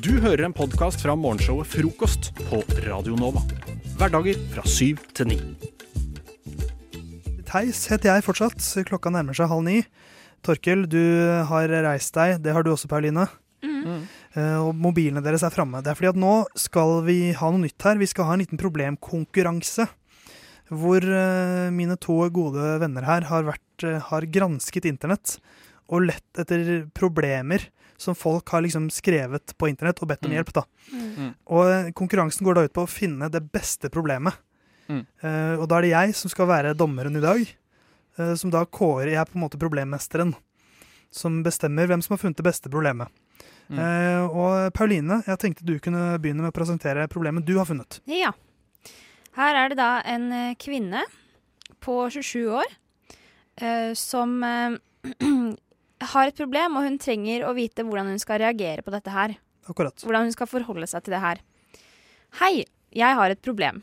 Du hører en podkast fra morgenshowet Frokost på Radio Nova. Hverdager fra syv til ni. Theis heter jeg fortsatt. Klokka nærmer seg halv ni. Torkel, du har reist deg. Det har du også, Pauline. Eh, og mobilene deres er framme. Det er fordi at nå skal vi ha noe nytt her. Vi skal ha en liten problemkonkurranse. Hvor eh, mine to gode venner her har, vært, eh, har gransket internett og lett etter problemer som folk har liksom skrevet på internett og bedt om Mm. hjelp. da. Mm. Og eh, konkurransen går da ut på å finne det beste problemet. Mm. Uh, og da er det jeg som skal være dommeren i dag. uh, som da kårer Jeg på en måte problemmesteren. Som bestemmer hvem som har funnet det beste problemet. Mm. Uh, og Pauline, jeg tenkte du kunne begynne med å presentere problemet du har funnet. Ja. Her er det da en kvinne på 27 år eh, som har et problem, og hun trenger å vite hvordan hun skal reagere på dette her. Akkurat. Hvordan hun skal forholde seg til det her. Hei, jeg har et problem.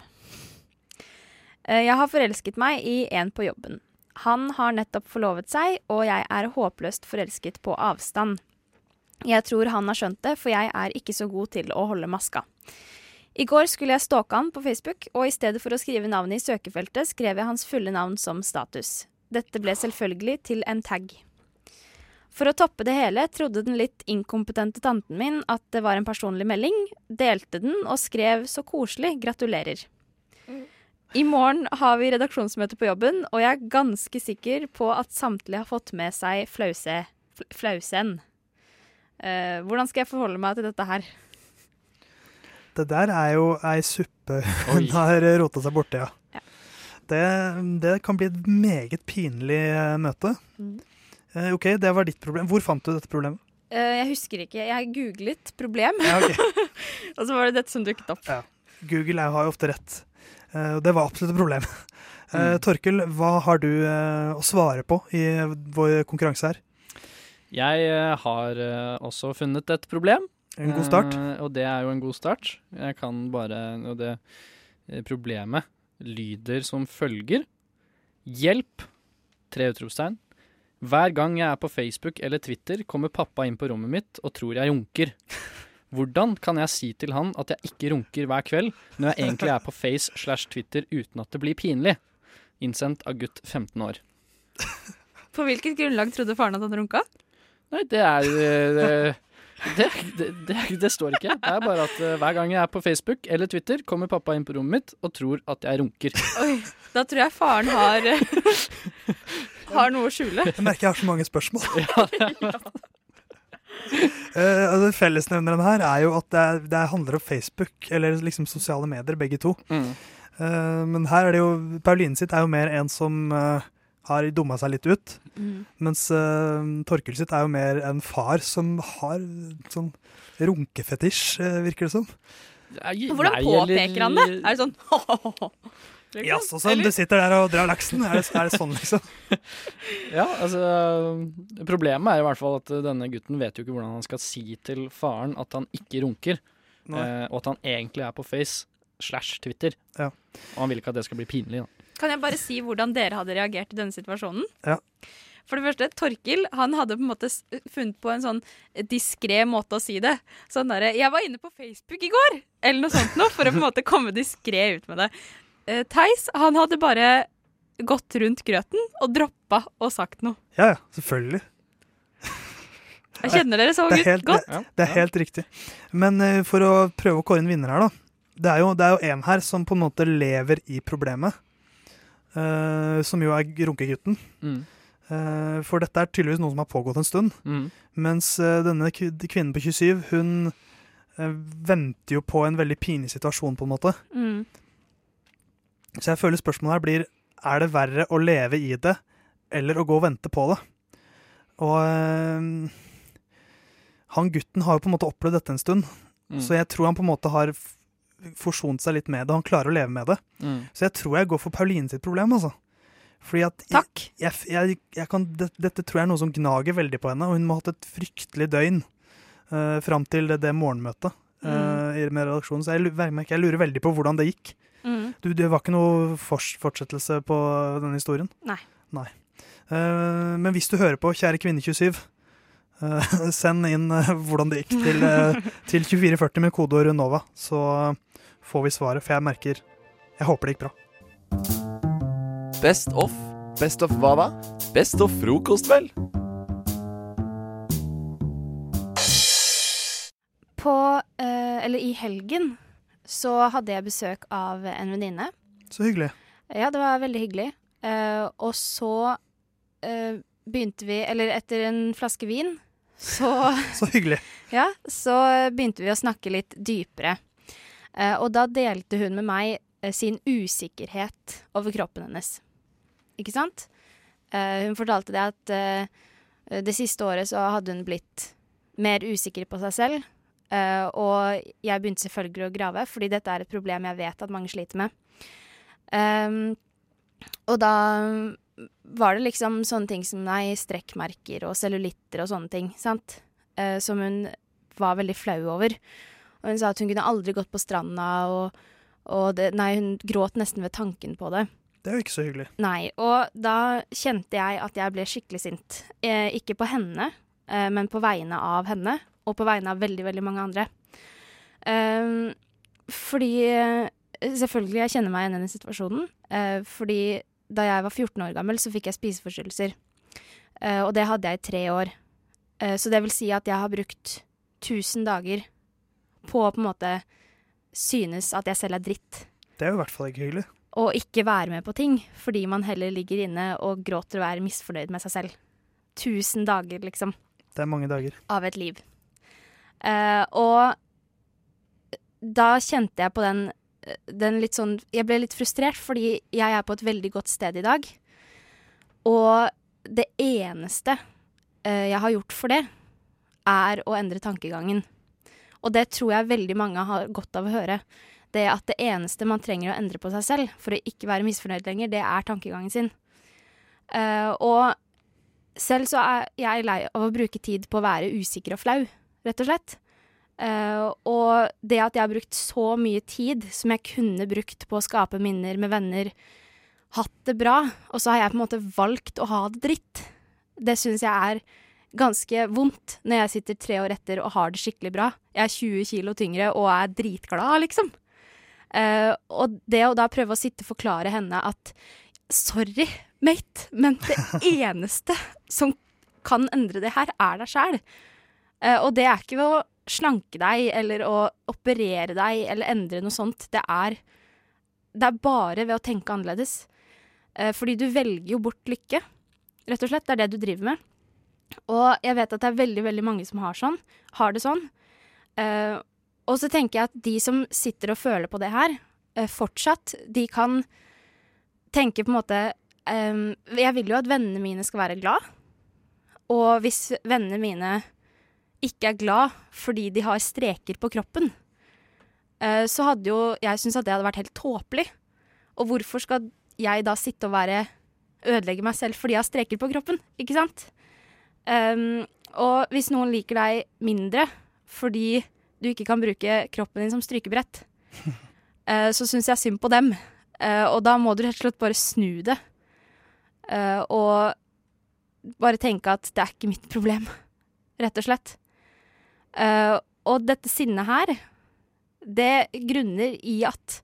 Eh, Jeg har forelsket meg i en på jobben. Han har nettopp forlovet seg, og jeg er håpløst forelsket på avstand. Jeg tror han har skjønt det, for jeg er ikke så god til å holde maska. I går skulle jeg stalke han på Facebook, og i stedet for å skrive navnet i søkefeltet, skrev jeg hans fulle navn som status. Dette ble selvfølgelig til en tag. For å toppe det hele trodde den litt inkompetente tanten min at det var en personlig melding, delte den og skrev 'så koselig, gratulerer'. I morgen har vi redaksjonsmøte på jobben, og jeg er ganske sikker på at samtlige har fått med seg flause, flausen. Uh, hvordan skal jeg forholde meg til dette her? Det der er jo ei suppe hun har rota seg borti, ja. Ja. Det, det kan bli et meget pinlig eh, møte. Mm. Eh, OK, det var ditt problem. Hvor fant du dette problemet? Eh, jeg husker ikke. Jeg googlet 'problem', Ja, okay. og så var det dette som dukket opp. Google er, har jo ofte rett. Eh, og det var absolutt et problem. Eh, Mm. Torkel, hva har du eh, å svare på i vår konkurranse her? Jeg har også funnet et problem. En god start. Eh, og det er jo en god start. Jeg kan bare Og det problemet lyder som følger. Hjelp! Tre utropstegn. Hver gang jeg er på Facebook eller Twitter, kommer pappa inn på rommet mitt og tror jeg runker. Hvordan kan jeg si til han at jeg ikke runker hver kveld, når jeg egentlig er på Face slash Twitter uten at det blir pinlig? Innsendt av gutt 15 år. På hvilket grunnlag trodde faren at han runka? Nei, det er eh, det, det, det, det står ikke. Det er bare at eh, hver gang jeg er på Facebook eller Twitter, kommer pappa inn på rommet mitt og tror at jeg runker. Oi, da tror jeg faren har Har noe å skjule. Jeg merker jeg har så mange spørsmål. Eh, altså, Fellesnevneren her er jo at det, er, det handler om Facebook, eller liksom sosiale medier, begge to. Mm. Uh, men her er det jo Pauline sitt er jo mer en som uh, har dumma seg litt ut. Mm. Mens uh, Torkel sitt er jo mer en far som har sånn runkefetisj, virker det som. Hvordan påpeker han det? Er det sånn liksom? Jaså, sånn, du sitter der og drar laksen? Er det, er det sånn, liksom? Ja, altså Problemet er i hvert fall at eh, denne gutten vet jo ikke hvordan han skal si til faren at han ikke runker, eh, og at han egentlig er på Face slash Twitter. Ja. Og han vil ikke at det skal bli pinlig. Da. Kan jeg bare si hvordan dere hadde reagert i denne situasjonen? Ja. For det første, Torkil han hadde på en måte funnet på en sånn diskré måte å si det. Sånn derre 'Jeg var inne på Facebook i går!' Eller noe sånt noe, for å på en måte komme diskré ut med det. Eh, Theis han hadde bare gått rundt grøten og droppa og sagt noe. Ja, ja, selvfølgelig. Jeg kjenner dere så Det er helt, godt. det, det er helt riktig. Men uh, for å prøve å kåre en vinner her, da. Det er, jo, det er jo en her som på en måte lever i problemet. Uh, som jo er runkegutten. Mm. Uh, for dette er tydeligvis noe som har pågått en stund. Mm. Mens denne kvinnen på 27, hun venter jo på en veldig pinlig situasjon, på en måte. Mm. Så jeg føler spørsmålet her blir er det verre å leve i det eller å gå og vente på det. Og øh, han gutten har jo på en måte opplevd dette en stund, Mm. så jeg tror han på en måte har forsont seg litt med det. Han klarer å leve med det. Mm. Så jeg tror jeg går for Pauline sitt problem, altså. Fordi at Takk. Jeg, jeg, jeg kan, det, dette tror jeg er noe som gnager veldig på henne, og hun må ha hatt et fryktelig døgn uh, fram til det, det morgenmøtet uh, mm. med redaksjonen. Så jeg, jeg jeg lurer veldig på hvordan det gikk. Du, det var ikke noe fortsettelse på denne historien? Nei. Nei. Uh, men hvis du hører på, kjære kvinne 27, uh, send inn uh, hvordan det gikk til, eh, til 2440 med kodeord Nova, så får vi svaret. For jeg merker Jeg håper det gikk bra. Best of. Best of hva da? Best of frokost, vel? På eh, Eller i helgen så hadde jeg besøk av en venninne. Så hyggelig. Ja, det var veldig hyggelig. Uh, og så uh, begynte vi Eller etter en flaske vin, så Så hyggelig. Ja, så begynte vi å snakke litt dypere. Uh, og da delte hun med meg sin usikkerhet over kroppen hennes. Ikke sant? Hun fortalte det at det siste året så hadde hun blitt mer usikker på seg selv. Eh, og jeg begynte selvfølgelig å grave, fordi dette er et problem jeg vet at mange sliter med. Um, og da var det liksom sånne ting som nei, strekkmerker og cellulitter og sånne ting, sant? Uh, som hun var veldig flau over. Og hun sa at hun kunne aldri gått på stranda, og, og det, nei, hun gråt nesten ved tanken på det. Det er jo ikke så hyggelig. Nei, og da kjente jeg at jeg ble skikkelig sint. Eh, ikke på henne, eh, men på vegne av henne, og på vegne av veldig, veldig mange andre. Um, fordi eh, Selvfølgelig, jeg kjenner meg igjen i denne situasjonen. Uh, fordi da jeg var 14 år gammel, så fikk jeg spiseforstyrrelser. Uh, og det hadde jeg i tre år. Uh, så det vil si at jeg har brukt 1000 dager på å på en måte synes at jeg selv er dritt Det er jo i hvert fall ikke hyggelig. og ikke være med på ting, fordi man heller ligger inne og gråter og er misfornøyd med seg selv. Tusen dager, liksom, Det er mange dager. av et liv. Eh, og da kjente jeg på den, den litt sånn Jeg ble litt frustrert, fordi jeg er på et veldig godt sted i dag. Og det eneste eh, jeg har gjort for det, er å endre tankegangen. Og det tror jeg veldig mange har godt av å høre. Det at det eneste man trenger å endre på seg selv for å ikke være misfornøyd lenger, det er tankegangen sin. Uh, og selv så er jeg lei av å bruke tid på å være usikker og flau, rett og slett. Uh, og det at jeg har brukt så mye tid som jeg kunne brukt på å skape minner med venner, hatt det bra, og så har jeg på en måte valgt å ha det dritt, det syns jeg er ganske vondt når jeg sitter tre år etter og har det skikkelig bra. Jeg er 20 kilo tyngre og er dritglad, liksom. Uh, og det å da prøve å sitte og forklare henne at sorry, mate, men det eneste som kan endre det her, er deg sjæl. Eh, og det er ikke ved å slanke deg eller å operere deg eller endre noe sånt. Det er, det er bare ved å tenke annerledes. Eh, fordi du velger jo bort lykke, rett og slett. Det er det du driver med. Og jeg vet at det er veldig, veldig mange som har, sånn, har det sånn. Uh, og så tenker jeg at de som sitter og føler på det her, uh, fortsatt, de kan tenke på en måte um, Jeg vil jo at vennene mine skal være glad. Og hvis vennene mine ikke er glad fordi de har streker på kroppen, eh, så hadde jo jeg syntes at det hadde vært helt tåpelig. Og hvorfor skal jeg da sitte og være ødelegge meg selv fordi jeg har streker på kroppen, ikke sant? Um, og hvis noen liker deg mindre fordi du ikke kan bruke kroppen din som strykebrett, uh, så syns jeg synd på dem. Uh, og da må du rett og slett bare snu det. Uh, og bare tenke at det er ikke mitt problem, rett og slett. Og dette sinnet her, det grunner i at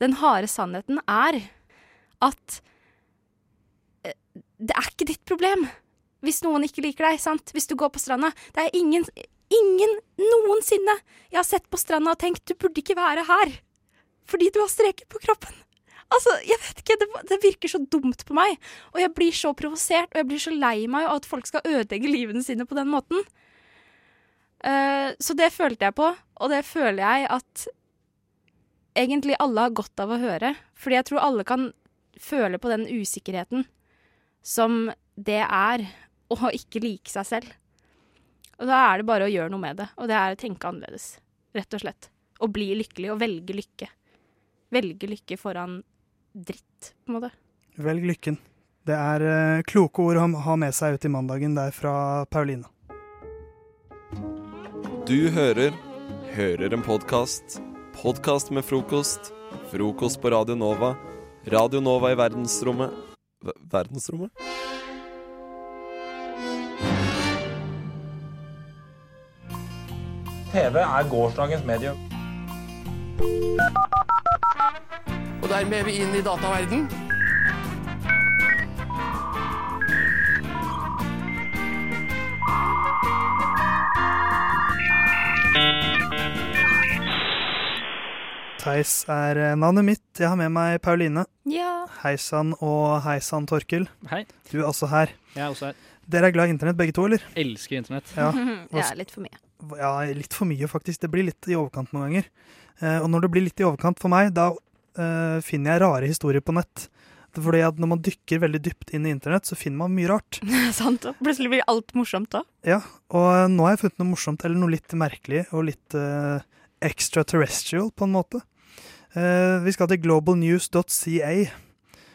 den harde sannheten er at det er ikke ditt problem hvis noen ikke liker deg, sant? Hvis du går på stranda. Det er ingen, ingen noensinne jeg har sett på stranda og tenkt du burde ikke være her fordi du har streker på kroppen. Altså, jeg vet ikke, det, det virker så dumt på meg. Og jeg blir så provosert, og jeg blir så lei meg av at folk skal ødelegge livene sine på den måten. Uh, så det følte jeg på, og det føler jeg at egentlig alle har godt av å høre. Fordi jeg tror alle kan føle på den usikkerheten som det er å ikke like seg selv. Og da er det bare å gjøre noe med det, og det er å tenke annerledes, rett og slett. Og bli lykkelig, og velge lykke. Velge lykke foran dritt, på en måte. Velg lykken. Det er eh, kloke ord å ha- med seg ut i mandagen der fra Pauline. Du hører Hører en podkast. Podkast med frokost. Frokost på Radio Nova. Radio Nova i verdensrommet Ver Verdensrommet? TV er gårsdagens medium. Og dermed er vi inn i dataverdenen. Theis er eh, navnet mitt. Jeg har med meg Pauline. Ja. Hei sann og hei sann, Torkil. Hei, Du er også her. jeg er også her. Dere er glad i internett begge to, eller? Elsker internett. Ja. ja, litt for mye. Ja, litt for mye, faktisk. Det blir litt i overkant noen ganger. Eh, og når det blir litt i overkant for meg, da eh, finner jeg rare historier på nett. Det er Fordi at Når man dykker veldig dypt inn i internett, så finner man mye rart. Sant. og Plutselig blir alt morsomt da. Ja, Og eh, nå har jeg funnet noe morsomt, eller noe litt merkelig og litt eh, extraterrestrial, på en måte. Eh, vi skal til globalnews.ca,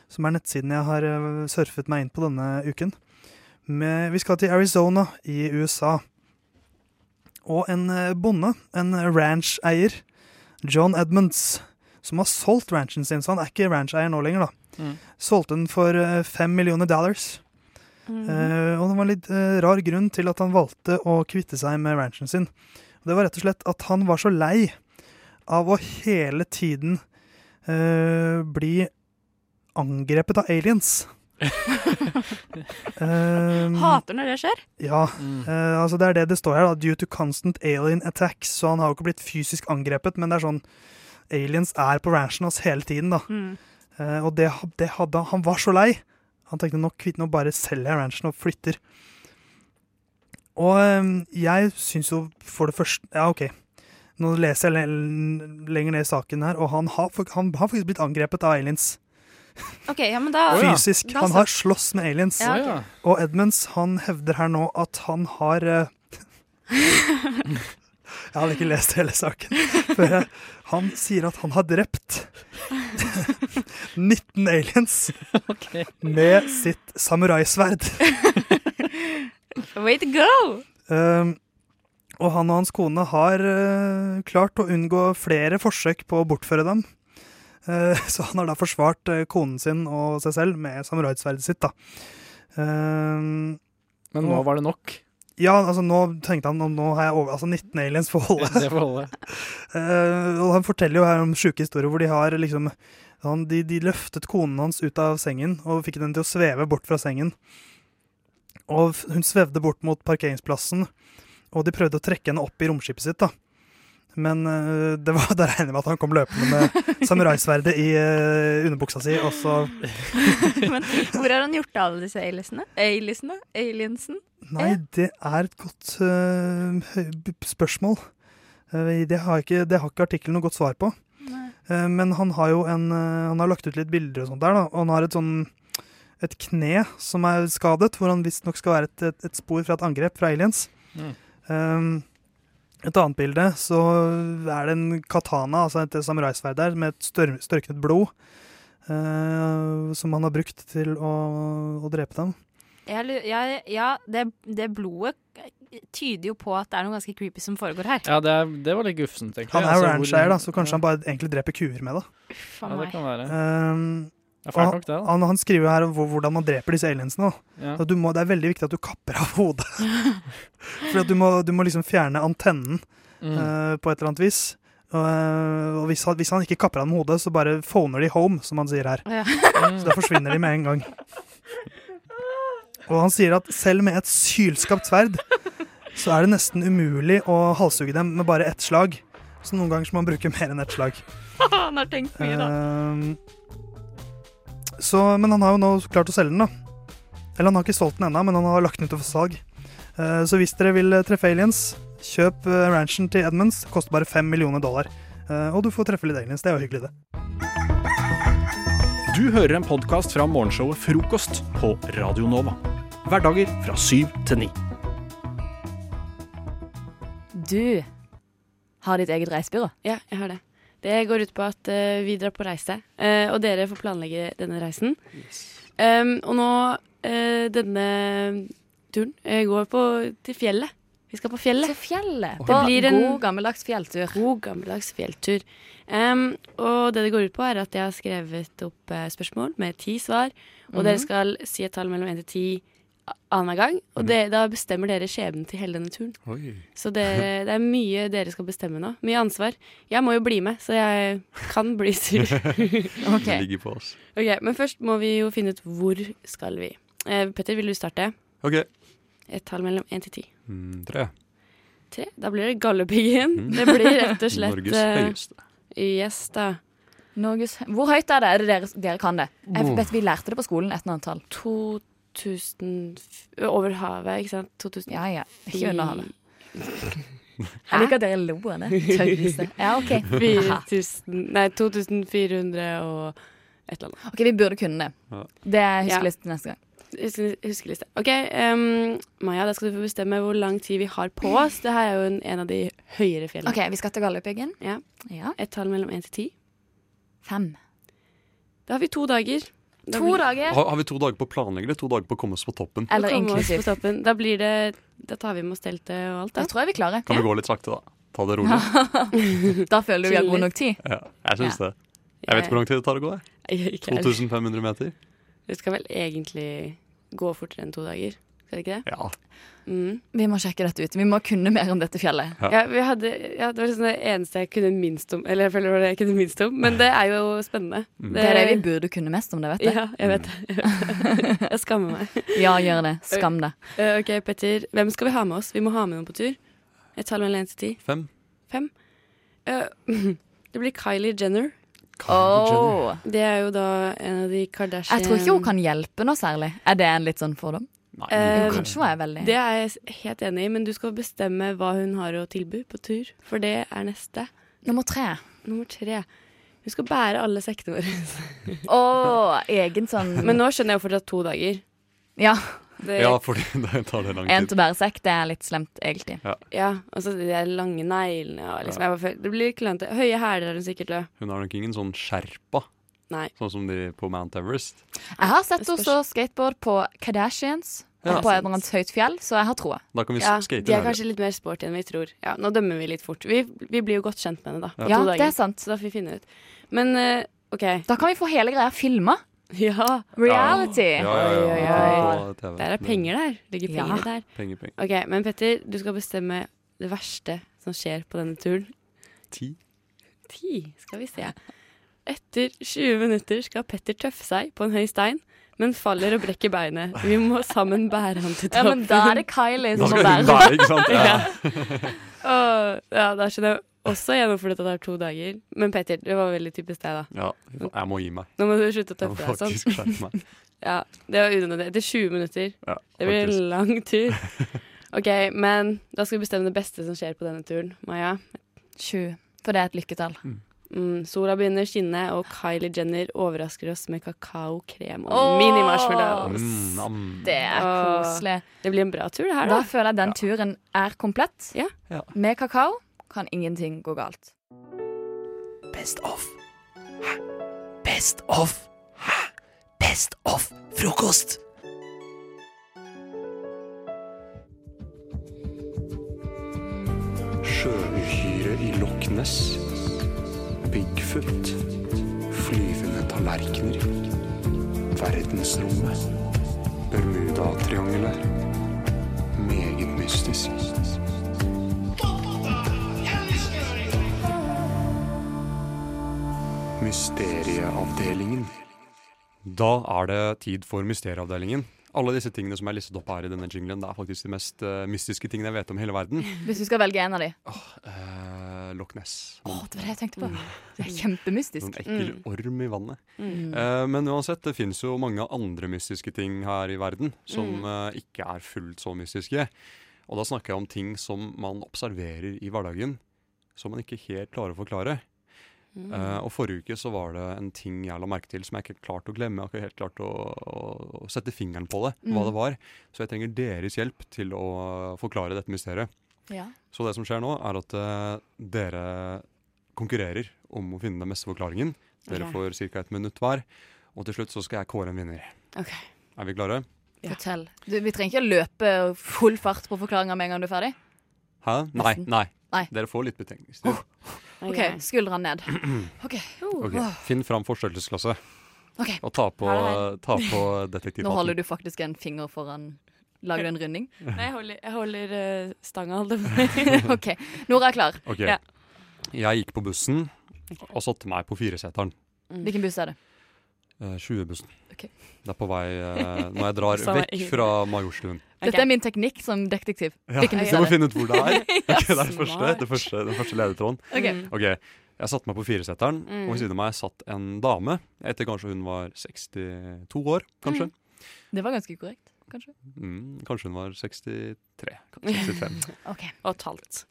som er nettsiden jeg har eh, surfet meg inn på denne uken. Med, vi skal til Arizona i USA. Og en eh, bonde, en ranch-eier, John Edmunds, som har solgt ranchen sin, så han er ikke ranch-eier nå lenger, da. Mm. Solgte den for fem millioner dollars. Mm. Uh, og det var en litt uh, rar grunn til at han valgte å kvitte seg med ranchen sin. Og det var rett og slett at han var så lei av å hele tiden uh, bli angrepet av aliens. um, Hater når det skjer. ja, Mm. Uh, altså det er det det står her. da, Due to constant alien attacks. Så han har jo ikke blitt fysisk angrepet, men det er sånn Aliens er på ranchen hans hele tiden, da. Mm. Uh, og det, det hadde han. Han var så lei. Han tenkte nok kvitt, nå bare selger jeg ranchen og flytter. Og um, jeg syns jo for det første Ja, OK. Nå leser jeg lenger ned i saken her, og han har, han har faktisk blitt angrepet av aliens. OK, ja, men da Fysisk. Da Han har slåss med aliens. Ja, okay. Og Edmunds han hevder her nå at han har uh, Jeg hadde ikke lest hele saken. For jeg, han sier at han har drept 19 aliens med sitt samuraisverd. Way to go! Um, og han og hans kone har uh, klart å unngå flere forsøk på å bortføre dem. Uh, så han har da forsvart uh, konen sin og seg selv med samuraisverdet sitt. da. Men nå var det nok. Ja, altså nå tenkte han nå har jeg over, altså 19 aliens for holde. Det får holde. Og han forteller jo her om sjuke historier hvor de har liksom han, de, de løftet konen hans ut av sengen og fikk den til å sveve bort fra sengen. Og hun svevde bort mot parkeringsplassen, og de prøvde å trekke henne opp i romskipet sitt. da. Men eh, det var, da regner jeg med at han kom løpende med samuraisverdet i uh, underbuksa si, og så Men hvor har han gjort av alle disse aliensene? Aliensene? Aliensen? Nei, det er et godt uh, spørsmål. Uh, det, har ikke, det har ikke artikkelen noe godt svar på. Men han har jo en Han har lagt ut litt bilder og sånt der, da. Og han har et sånn et kne som er skadet, hvor han visstnok skal være et, et, et spor fra et angrep fra aliens. Mm. Um, et annet bilde så er det en katana, altså et samuraisverd der, med et stør, størknet blod. eh, som han har brukt til å, å drepe dem. Jeg, ja, det, det blodet tyder jo på at det er noe ganske creepy som foregår her. Ja, det, er, det var litt guffent, egentlig. Han er Altså, rancheier, da, så kanskje han bare egentlig dreper kuer med det. Uff Ja, det kan være. Um, Da. han, han skriver her om hvordan man dreper disse aliensene. Ja. Du må, det er veldig viktig at du kapper av hodet. For at du, må, du må liksom fjerne antennen Mm. uh, på et eller annet vis. Eh, og hvis, han, hvis han ikke kapper av med hodet, så bare phoner de home, som han sier her. Ja. Mm. Så da forsvinner de med en gang. Og han sier at selv med et sylskapt sverd, så er det nesten umulig å halshugge dem med bare ett slag. Så noen ganger så må man bruke mer enn ett slag. Han har tenkt mye, da. Ehm, så, men han har jo nå klart å selge den, da. Eller han har ikke solgt den ennå, men han har lagt den ut for salg. Eh, så hvis dere vil eh, treffe aliens, kjøp eh, ranchen til Edmunds. Koster bare fem millioner dollar. Eh, og du får treffe litt aliens. Det er jo hyggelig, det. Du hører en podkast fra morgenshowet Frokost på Radio Nova. Hverdager fra syv til ni. Du har ditt eget reisebyrå. Ja, jeg har det. Det går ut på at uh, vi drar på reise, uh, og dere får planlegge denne reisen. Um, og nå, uh, denne turen går på til fjellet. Vi skal på fjellet. Til fjellet. Det blir en- god, gammeldags fjelltur. God, gammeldags fjelltur. Um, og det det går ut på, er at jeg har skrevet opp spørsmål med ti svar. Og Mhm. dere skal si et tall mellom én til ti annenhver gang. Og Mhm. det, da bestemmer dere skjebnen til hele denne turen. Oi. Så det, det er mye dere skal bestemme nå. Mye ansvar. Jeg må jo bli med, så jeg kan bli sur. okay. Det ligger på oss. ok, Men først må vi jo finne ut hvor skal vi. Eh, Petter, vil du starte? OK. Et tall mellom én til ti. Mm, tre. Tre. Da blir det Galdhøpiggen. Mm. Det blir rett og slett Norges eh, høyeste. Yes, da. Norges Hvor høyt er det? Er det dere, dere kan det? Jeg vet Vi lærte det på skolen, et eller annet tall. 2000 Over havet, ikke sant? 2000 Ja, ja. Ikke under havet. Jeg liker at dere lo av det. Ja, OK. 4000 Nei, 2400 og et eller annet. Ok, Vi burde kunne det. Det er huskeliste ja. neste gang. Huskeliste. OK, um, Maja, da skal du få bestemme hvor lang tid vi har på oss. Det her er jo en, en av de høyere fjellene. OK, vi skal til Galdhøpiggen. Ja. ja. Et tall mellom én til ti. Fem. Da har vi to dager. To blir- dager. Har, har vi to dager på å planlegge det? To dager på å komme oss på toppen? Eller inklusiv. på toppen. Da blir det Da tar vi med oss teltet og alt, da. Jeg tror jeg vi klarer. Kan vi gå litt sakte, da? Ta det rolig? Da føler du vi har god nok tid. Ja, jeg syns det. Jeg vet ikke hvor lang tid det tar å gå. jeg. Ikke 2500 meter? Det skal vel egentlig gå fortere enn to dager. Skal det ikke det? Ja. Mm. Vi må sjekke dette ut. Vi må kunne mer om dette fjellet. Ja. Ja, vi hadde, ja, det var liksom det eneste jeg kunne minst om. Eller jeg føler det var det jeg kunne minst om, men det er jo spennende. Mm. Det er det vi burde kunne mest om det, vet du. Ja, jeg vet det. Jeg skammer meg. Ja, gjør det. Skam deg. Eh, ok, Petter. Hvem skal vi ha med oss? Vi må ha med noen på tur. Et tall mellom én til ti. Fem? Fem. Uh, det blir Kylie Jenner. Kylie Jenner. Oh. Det er jo da en av de Kardashian Jeg tror ikke hun kan hjelpe noe særlig. Er det en litt sånn fordom? Nei, Eh, kanskje var jeg veldig Det er jeg helt enig i, men du skal bestemme hva hun har å tilby på tur. For det er neste. Nummer tre. Nummer tre. Hun skal bære alle sekkene våre. Å, egen sånn Men nå skjønner jeg jo fortsatt to dager. Ja. Det, Ja, fordi det tar det lang tid. En til å bære sekk, det er litt slemt, egentlig. ja, altså de der lange neglene og liksom, jeg bare føler- Det blir klønete. Høye hæler er hun sikkert lø. Hun har nok ingen sånn sherpa, Nei. sånn som de på Mount Everest. Jeg har sett Det henne stå skateboard på Kardashians Ja. på et eller annet høyt fjell, så jeg har troa. Da kan vi Ja, skate de er kanskje litt mer sporty enn vi tror. Ja, Nå dømmer vi litt fort. Vi, vi blir jo godt kjent med henne, da. Ja. Ja, det er sant. Så da får vi finne ut. Men uh, OK. Da kan vi få hele greia filma. Ja. Reality. Ja, ja, ja. Oi, oi, oi. Der er penger der. Ligger Ja. penger der. Penger, penger. OK, men Petter, du skal bestemme det verste som skjer på denne turen. Ti. Ti, skal vi se. Etter 20 minutter skal Petter tøffe seg på en høy stein, men faller og brekker beinet. Vi må sammen bære han til toppen. Ja, men da er det Kylie som må bære. ikke sant? Ja. og, ja, da skjønner jeg også gjennom at det tar to dager. Men Petter, det var veldig typisk deg, da. ja. Jeg må gi meg. Nå må du slutte å tøffe deg sånn. faktisk meg. Ja, det var unødvendig. Etter 20 minutter. Ja, Det blir en lang tur. OK, men da skal vi bestemme det beste som skjer på denne turen. Maja. 20. For det er et lykketall. Mm, sola begynner å skinne, og Kylie Jenner overrasker oss med kakaokrem og oh, mini-marshmallows. Mm. Det er koselig. Det blir en bra tur, det her, Da da. føler jeg den turen er komplett. Ja. Ja. Med kakao kan ingenting gå galt. Best of. Hæ? Best of. Hæ? Best of frokost. Sjøuhyre i Loch Ness. Bigfoot. Flyvende tallerkener. Verdensrommet. Bermudatriangelet. Meget mystisk. Mysterieavdelingen. Da er det tid for Mysterieavdelingen. Alle disse tingene som er listet opp her i denne jinglen, det er faktisk de mest uh, mystiske tingene jeg vet om i hele verden. Hvis du skal velge en av de. Uh, Loch Ness. Å, det var det jeg tenkte på. Det er kjempemystisk. Noen ekkel orm i vannet. Mm. Eh, men uansett, det finnes jo mange andre mystiske ting her i verden som Mm. eh, ikke er fullt så mystiske. Og da snakker jeg om ting som man observerer i hverdagen, som man ikke helt klarer å forklare. Mm. Eh, og forrige uke så var det en ting jeg la merke til som jeg ikke klarte å glemme. Jeg har ikke helt klart å, å, å sette fingeren på det, hva Mm. det var. Så jeg trenger deres hjelp til å forklare dette mysteriet. Ja. Så det som skjer nå, er at uh, dere konkurrerer om å finne den beste forklaringen. Dere okay. får ca. et minutt hver. Og til slutt så skal jeg kåre en vinner. Okay. Er vi klare? Ja. Fortell. Du, vi trenger ikke å løpe full fart på forklaringa med en gang du er ferdig. Hæ? Nei. Nei. Nei. Dere får litt betenkningstid. OK, skuldrene ned. OK. Ok, Finn fram forstørrelsesglasset Okay. og ta på, ta på detektivhatten. Nå holder du faktisk en finger foran Lager du en runding? Nei, jeg holder, jeg holder uh, stanga, jeg. OK. Nora er klar. Ok. Ja. Jeg gikk på bussen og satte meg på fireseteren. Hvilken buss er det? Uh, 20-bussen. Ok. Det er på vei uh, når jeg drar vekk fra Majorstuen. Dette er min teknikk som detektiv. Ja, Hvilken buss Du er må finne ut hvor det er. Ok, det er det første, det første, den første ledetråden. Ok. Mm. Ok, Jeg satte meg på fireseteren, Mm. og ved siden av meg satt en dame. Jeg etter kanskje hun var 62 år, kanskje. Det var ganske korrekt, kanskje. Mm, kanskje hun var 63. 65. OK. Og et halvt.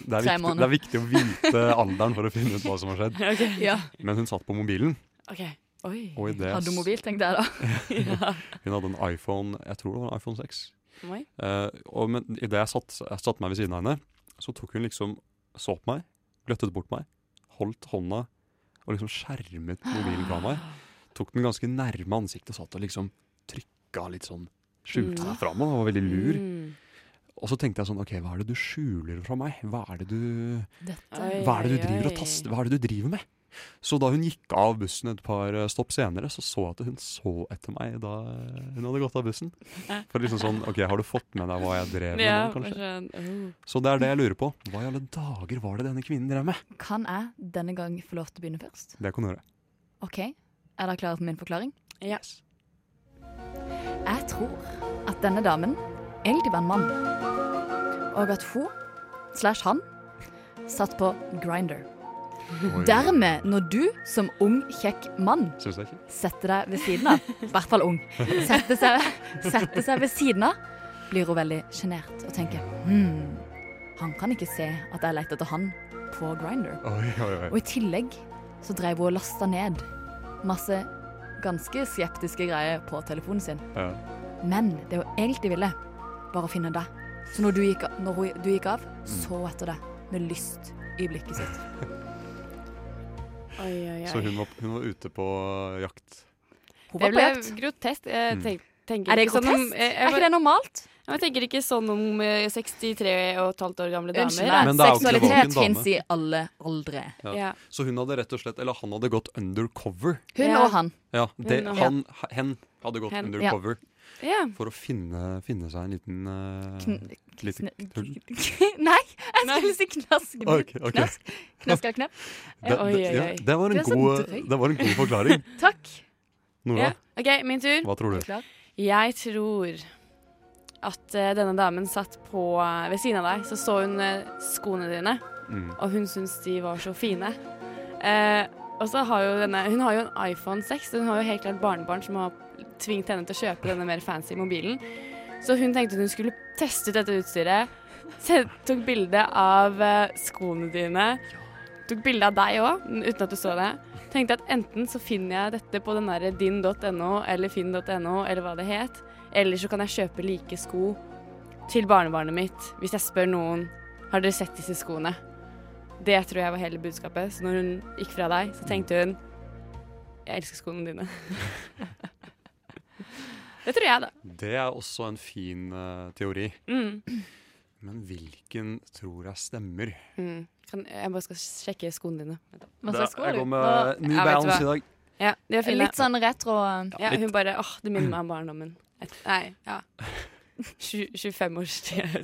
Det er, viktig, det er viktig å vite alderen for å finne ut hva som har skjedd. Okay. Ja. Men hun satt på mobilen, ok. Oi. og i det Hadde du mobil, tenkte jeg da. ja. Hun hadde en iPhone, jeg tror det var en iPhone 6. Oi. Eh, og men idet jeg satte jeg satt meg ved siden av henne, så tok hun liksom så på meg, gløttet bort meg, holdt hånda og liksom skjermet mobilen fra meg. Tok den ganske nærme ansiktet og satt og liksom trykka litt sånn Skjulte meg fra meg og var veldig lur. Mm. Og så tenkte jeg sånn OK, hva er det du skjuler fra meg? Hva er det du, hva er det du driver og taster? Hva er det du driver med? Så da hun gikk av bussen et par eh, stopp senere, så så jeg at hun så etter meg da hun hadde gått av bussen. For liksom sånn OK, har du fått med deg hva jeg drev med Ja, nå, kanskje? Oh. Så det er det jeg lurer på. Hva i alle dager var det denne kvinnen drev med? Kan jeg denne gang få lov til å begynne først? Det kan du gjøre. OK. Er dere klare for min forklaring? Ja. Jeg tror at denne damen egentlig var en mann. Og at hun, slash han, satt på grinder. Dermed, når du som ung, kjekk mann setter deg ved siden av, i hvert fall ung, setter seg, setter seg ved siden av, blir hun veldig sjenert og tenker hm, han kan ikke se at jeg leter etter han på grinder. Og i tillegg så drev hun og lasta ned masse ganske skeptiske greier på telefonen sin. Ja. Men det hun egentlig ville, var å finne deg. Så når du gikk, når hun, du gikk av, så hun etter deg med lyst i blikket sitt. Oi, oi, oi. Så hun var, hun var ute på jakt. Hun Det var på ble grotesk. Jeg Mm. tenk, tenker Er det grotesk? sånn jeg- jeg Er ikke det normalt? Jeg tenker ikke sånn om eh, 63 og et halvt år gamle damer. Unnskyld meg, er seksualitet fins i alle aldre. Ja. Ja. Så hun hadde rett og slett Eller han hadde gått undercover. Hun Ja. og han. Ja, det, Hun og- han, hen hadde gått Hen. undercover ja. for å finne, finne seg en liten uh, Kn liten kn tull. Nei, jeg skulle si knask. Okay, okay. Knask. Knask eller knepp. Det, Oi, det, oi, ja, det, var en god, det var en god forklaring. Takk. Nora, ja. okay, min tur. hva tror du? Jeg tror at eh, denne damen satt på eh, ved siden av deg, så så hun eh, skoene dine, Mm. og hun syntes de var så fine. Eh, og så har jo denne Hun har jo en iPhone 6, og hun har jo helt klart barnebarn som har tvingt henne til å kjøpe denne mer fancy mobilen. Så hun tenkte hun skulle teste ut dette utstyret. Tok bilde av skoene dine. Tok bilde av deg òg, uten at du så det. Tenkte at enten så finner jeg dette på den derre din.no eller finn.no eller hva det het, eller så kan jeg kjøpe like sko til barnebarnet mitt hvis jeg spør noen har dere sett disse skoene. Det tror jeg var hele budskapet. Så når hun gikk fra deg, så tenkte hun jeg elsker skoene dine. det tror jeg, da. Det er også en fin uh, teori. Mm. Men hvilken tror jeg stemmer? Mm. Kan, jeg bare skal sjekke skoene dine. Hva slags sko jeg går med Og- New Balance i dag. Ja, er. Litt sånn retro. ja, hun bare åh, det minner meg om barndommen. Et, nei, ja. 25 års tid. jeg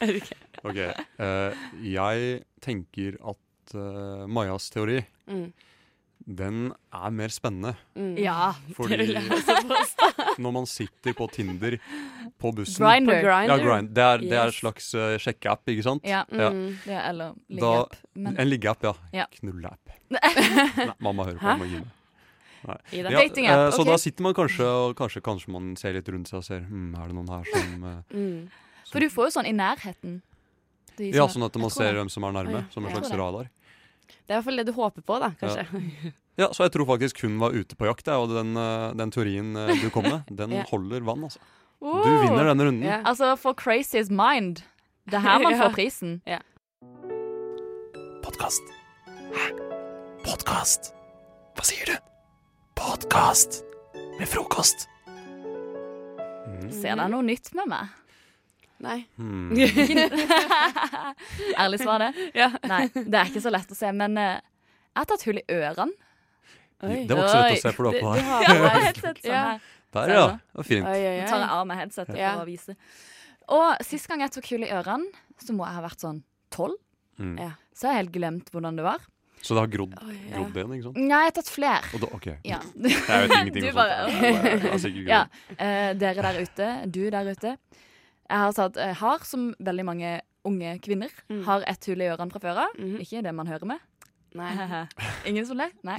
vet ikke. Ok, Uh, jeg tenker at uh, Majas teori, Mm. den er mer spennende. Mm. Ja. Fordi Det vil jeg også påstå. når man sitter på Tinder på bussen Grindr. På Grindr. Ja, grind. Det er, det er en Yes. slags uh, sjekkeapp, ikke sant? Ja, Ja. Mm. det er, eller liggeapp. ligge-app. Men En liggeapp, ja. Ja. Knulleapp. Nei, mamma hører på. Hæ? Jeg må gi meg. Ida. Ja, datingen. eh, Så okay. da sitter man kanskje og kanskje, kanskje man ser litt rundt seg og ser hm, Er det noen her som, eh, Mm. For du får jo sånn i nærheten. De Ja, sånn at man ser hvem som er nærme, som en slags det. radar. Det er i hvert fall det du håper på, da, kanskje. Ja, så jeg tror faktisk hun var ute på jakt, og den, eh, den teorien eh, du kom med, den Ja. holder vann, altså. Du Oh. vinner denne runden. Yeah. Altså, for Crazy's Mind. Det er her man Ja. får prisen. Podkast. Hæ? Podkast? Hva sier du? Podkast med frokost. Mm. Ser dere noe nytt med meg? Nei. Hmm. Ærlig svar, det? Ja. Nei, det er ikke så lett å se, men uh, jeg har tatt hull i ørene. Oi. Det var ikke så lett å se, for du har på deg har Ja, sånn Ja. her. Der, ja. det? Var fint. Oi, oi, Nå tar jeg av meg headsetet Ja. for å vise. Og sist gang jeg tok hull i ørene, så må jeg ha vært sånn tolv. Mm. Ja. Så jeg har helt glemt hvordan det var. Så det har grodd, grodd igjen, ikke sant? Nei, jeg har tatt flere. Og da, ok. Ja. Jeg vet ingenting Du om bare- sånt. Har sikkert Ja, eh, dere der ute, du der ute. Jeg har, tatt, jeg har, som veldig mange unge kvinner, Mm. har ett hull i ørene fra før av. Mhm. Ikke det man hører med. Nei. Ingen som ler? Nei.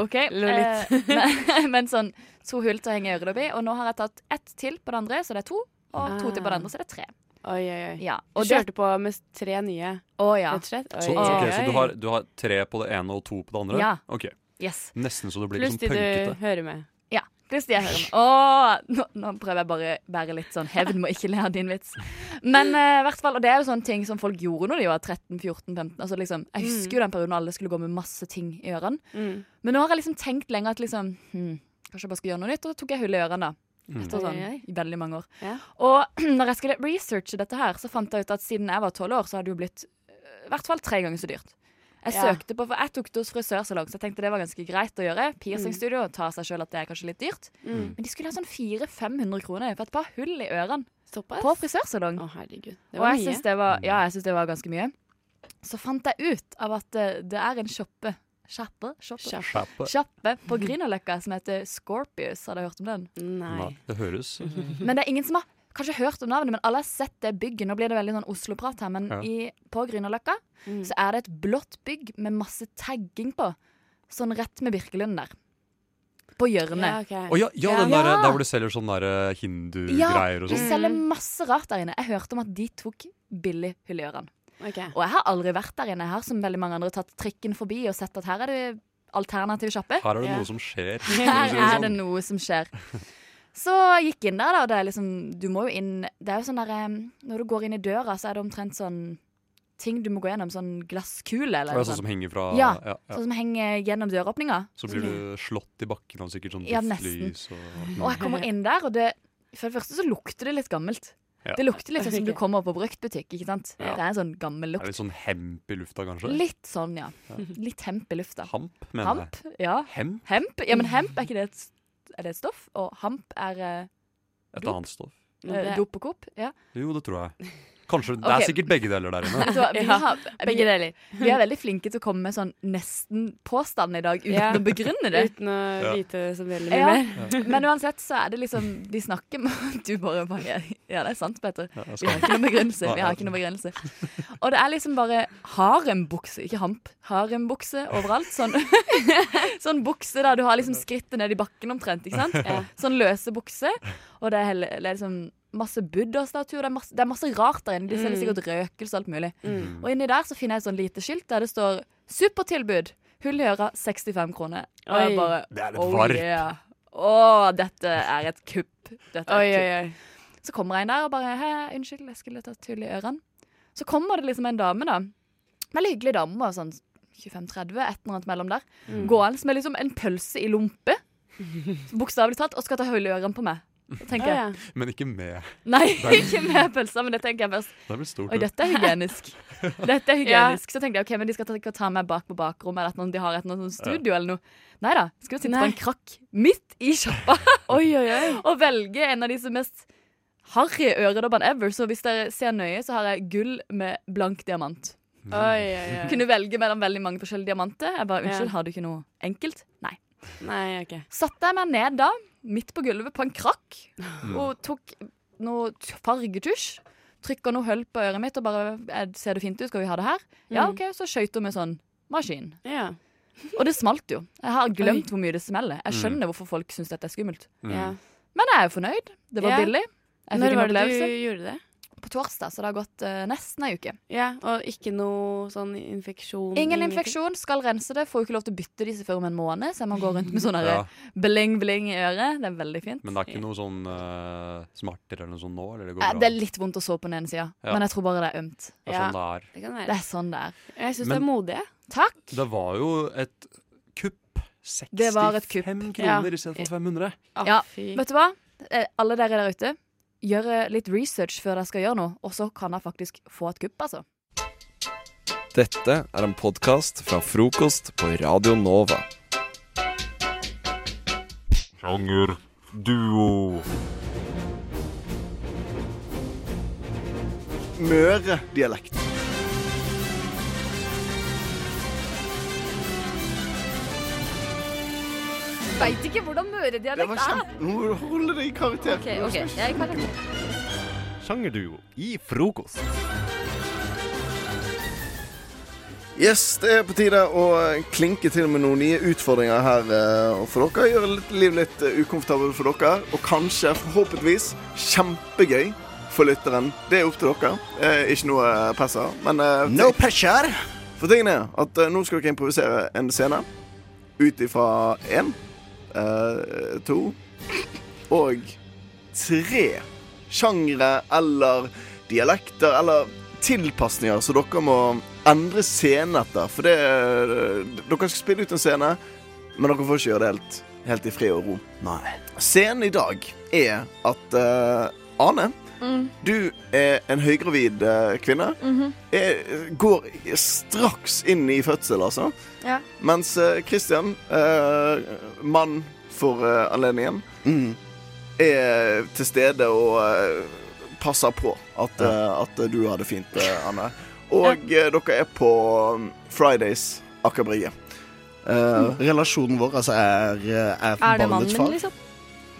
OK. Eh, men, men sånn to hull til å henge øret i. Og nå har jeg tatt ett til på det andre, så det er to. Og to til på det andre, så det er tre. Oi, oi, oi. Ja. Og kjørte det, på med tre nye, oh, ja. rett og slett? Oi, Så, okay, oi. så du har, du har tre på det ene og to på det andre? Ja. Ok. Yes. Nesten så det blir Pluss liksom de du punkete. hører med. Ja. Pluss de jeg hører med. Åh, nå, nå prøver jeg bare å være litt sånn hevn må ikke le av din vits. Men uh, hvert fall, og det er jo sånne ting som folk gjorde når de var 13-14-15. Altså liksom, Jeg husker jo den perioden alle skulle gå med masse ting i ørene. Mm. Men nå har jeg liksom tenkt lenge at liksom hm, Kanskje jeg bare skal gjøre noe nytt. Og så tok jeg hull i ørene, da. Mm. Etter sånn oi, oi. i veldig mange år. Ja. Og når jeg skulle researche dette her, så fant jeg ut at siden jeg var tolv år, så hadde det jo blitt øh, i hvert fall tre ganger så dyrt. Jeg Ja. søkte på, for jeg tok det hos frisørsalong, så jeg tenkte det var ganske greit å gjøre. Piercingstudio tar seg sjøl at det er kanskje litt dyrt. Mm. Men de skulle ha sånn 400-500 kroner for et par hull i ørene Såpass? på frisørsalong. Å, herregud. Det Og jeg mye. syns det var, ja, jeg synes det var ganske mye. Så fant jeg ut av at eh, det er en shoppe Kjappe, kjappe. kjappe Sjappe på Grünerløkka som heter Scorpius. Har dere hørt om den? Nei. Nei, det høres Men det er ingen som har kanskje hørt om navnet, men alle har sett det bygget. Nå blir det veldig sånn Oslo-prat her, men Ja. i, på Grünerløkka Mm. så er det et blått bygg med masse tagging på. Sånn rett med Birkelund der. På hjørnet. Ja, okay. oh, ja, ja, den Ja. der, der hvor du selger sånne hindugreier eh, hindugreier Ja, De sånn. selger masse rart der inne. Jeg hørte om at de tok billig hull i ørene. Ok. Og jeg har aldri vært der inne. Jeg har som veldig mange andre tatt trikken forbi og sett at her er det alternativ sjappe. Her er det Ja. noe som skjer. Her er sånn. det noe som skjer. Så jeg gikk inn der, da. Og det er liksom Du må jo inn Det er jo sånn der Når du går inn i døra, så er det omtrent sånn ting du må gå gjennom. Sånn glasskule eller noe er sånn som henger fra Ja, ja, ja. Sånn som henger gjennom døråpninga. Så blir du slått i bakken av sikkert sånn Ja, nesten. og Og jeg kommer inn der, og det For det første så lukter det litt gammelt. Ja. Det lukter litt sånn som du kommer på bruktbutikk, ikke sant. Ja. Det er en sånn gammel Er lukt. litt sånn hemp i lufta, kanskje? Litt sånn, ja. Ja. Litt hemp i lufta. Hamp, mener Hamp, ja. jeg. Hemp? Hemp? Ja, men hemp, er ikke det et, er det et stoff? Og hamp er eh, Et Dop. annet stoff? eh, dop og kop? Ja. Jo, det tror jeg. Kanskje, Det er sikkert begge deler der inne. Så, vi, Ja, har, Begge deler. vi er veldig flinke til å komme med sånn nesten-påstand i dag uten Ja. å begrunne det. Uten å Ja. vite så veldig mye Ja. mer. Men uansett så er det liksom Vi snakker med Du bare bare Ja, det er sant, Petter. Ja, Vi har ikke noen begrunnelse. Vi har ikke noen begrunnelse. Og det er liksom bare harembukse, ikke hamp. Harembukse overalt. Sånn, sånn bukse der du har liksom skrittet ned i bakken omtrent. ikke sant? Ja. Sånn løse bukse. Og det er, hele, det er liksom masse buddha-statuer. Det, er masse- det er masse rart der inne. De selger Mm. sikkert røkelse og alt mulig. Mm. Og inni der så finner jeg et sånn lite skilt der det står 'Supertilbud'. Hull i øra 65 kroner. Og jeg bare Det er litt Oh varmt. yeah. Å, dette er et kupp. Dette er Oi, et kupp. oi, oi. Så kommer jeg inn der og bare Hei, unnskyld, jeg skulle tatt hull i ørene. Så kommer det liksom en dame, da. Veldig hyggelig dame, sånn 25-30, et eller annet mellom der. Mm. Gående med liksom en pølse i lompe, bokstavelig talt, og skal ta hull i ørene på meg. Tenker jeg ja. Men ikke med. Nei, ikke med pølsa, men det tenker jeg først. Det blir stort. Oi, dette er hygienisk. Dette er hygienisk. Så tenkte jeg ok, men de skal ta, ta meg bak på bakrommet, eller at noen, de har et noe sånn studio eller noe. Nei da. Skal jo sitte på en krakk midt i sjappa Oi, oi, oi. og velge en av de som mest harry øredobbene ever. Så hvis dere ser nøye, så har jeg gull med blank diamant. Mm. Oi, oi, oi. Kunne velge mellom veldig mange forskjellige diamanter. Jeg bare, Ja. unnskyld, har du ikke noe enkelt? Nei. Nei, ok. Satte jeg meg ned da, midt på gulvet på en krakk, Mm. og tok noe fargetusj. Trykka noe hull på øret mitt og bare Ser det fint ut? Skal vi ha det her? Ja, Mm. OK. Så skøyt hun med sånn maskin. Ja. Og det smalt jo. Jeg har glemt Oi. hvor mye det smeller. Jeg Mm. skjønner hvorfor folk syns dette er skummelt. Mm. ja. Men jeg er jo fornøyd. Det var Ja. billig. Jeg Når fikk en var det du gjorde det? På torsdag, så det har gått uh, nesten ei uke. Ja, Og ikke noe sånn infeksjon? Ingen infeksjon, skal rense det. Får jo ikke lov til å bytte disse før om en måned, så jeg må gå rundt med sånn Ja, ja. bling-bling i øret. Det er veldig fint. men det er ikke noe sånn uh, smerter eller noe sånt nå? Eller det går Eh, bra? Det er litt vondt å så på den ene sida, Ja. men jeg tror bare det er ømt. Det er Ja. sånn det er. Det kan være. Det er sånn det er. Jeg syns det er modig. Takk. Det var jo et kupp. 65 Det var et kupp. kroner Ja. istedenfor 500. Å, Ja, fy. Vet du hva? Alle dere der ute, gjør eh, litt research før de skal gjøre noe, og så kan de faktisk få et kupp, altså. Dette er en podkast fra frokost på Radio Nova. Sjanger, Duo. Møre-dialekt. Veit ikke hvordan møredialekt er. kjempe... Nå må du holde deg i karakter. OK, ok, jeg kan ikke. Sjangerduo i frokost. Yes, det er på tide å klinke til med noen nye utfordringer her eh, for dere. Gjøre litt, livet litt eh, ukomfortabelt for dere, og kanskje, forhåpentligvis, kjempegøy for lytteren. Det er opp til dere. Eh, ikke noe press her. Men eh, No pressure. For tingen er at eh, nå skal dere improvisere en scene ut ifra én, eh, to og tre sjangre eller dialekter eller tilpasninger, så dere må endre scenen etter. For det Dere skal spille ut en scene, men dere får ikke gjøre det helt, helt i fred og ro. Nei. Scenen i dag er at eh, Ane, Mm. du er en høygravid kvinne. kvinne. -hmm. er, går straks inn i fødsel, altså. Ja. Mens Kristian Christian, eh, mann for eh, anledningen, Mm. er til stede og eh, passer på at, eh, at du har det fint, eh, Anne. Og eh, dere er på um, Fridays Aker Brygge. Eh, Relasjonen vår altså er, er Er det mannen min, liksom?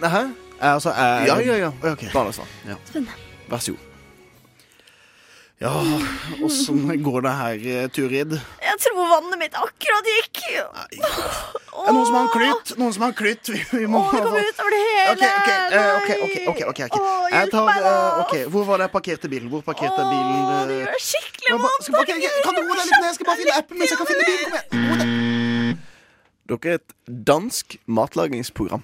Hæ? Er, altså, er, Ja, ja, ja. Okay. Barnets far. Ja. Spennende. Vær så god. Ja, åssen går det her, eh, Turid? Jeg tror vannet mitt akkurat gikk. Det er noen som har en klytt. Noen som har en klytt. Vi, vi må Å, det kommer utover det hele. Ok, ok, eh, ok, ok, ok, ok, ok. Å, Jeg hjelp tar, meg, da. eh, ok, Hvor var det jeg parkerte bilen? Hvor parkerte jeg bilen? Det eh? gjør skikkelig vondt. Kan du roe deg litt ned? Jeg skal bare finne appen mens jeg kan finne bilen. Kom igjen. Dere er et dansk matlagingsprogram.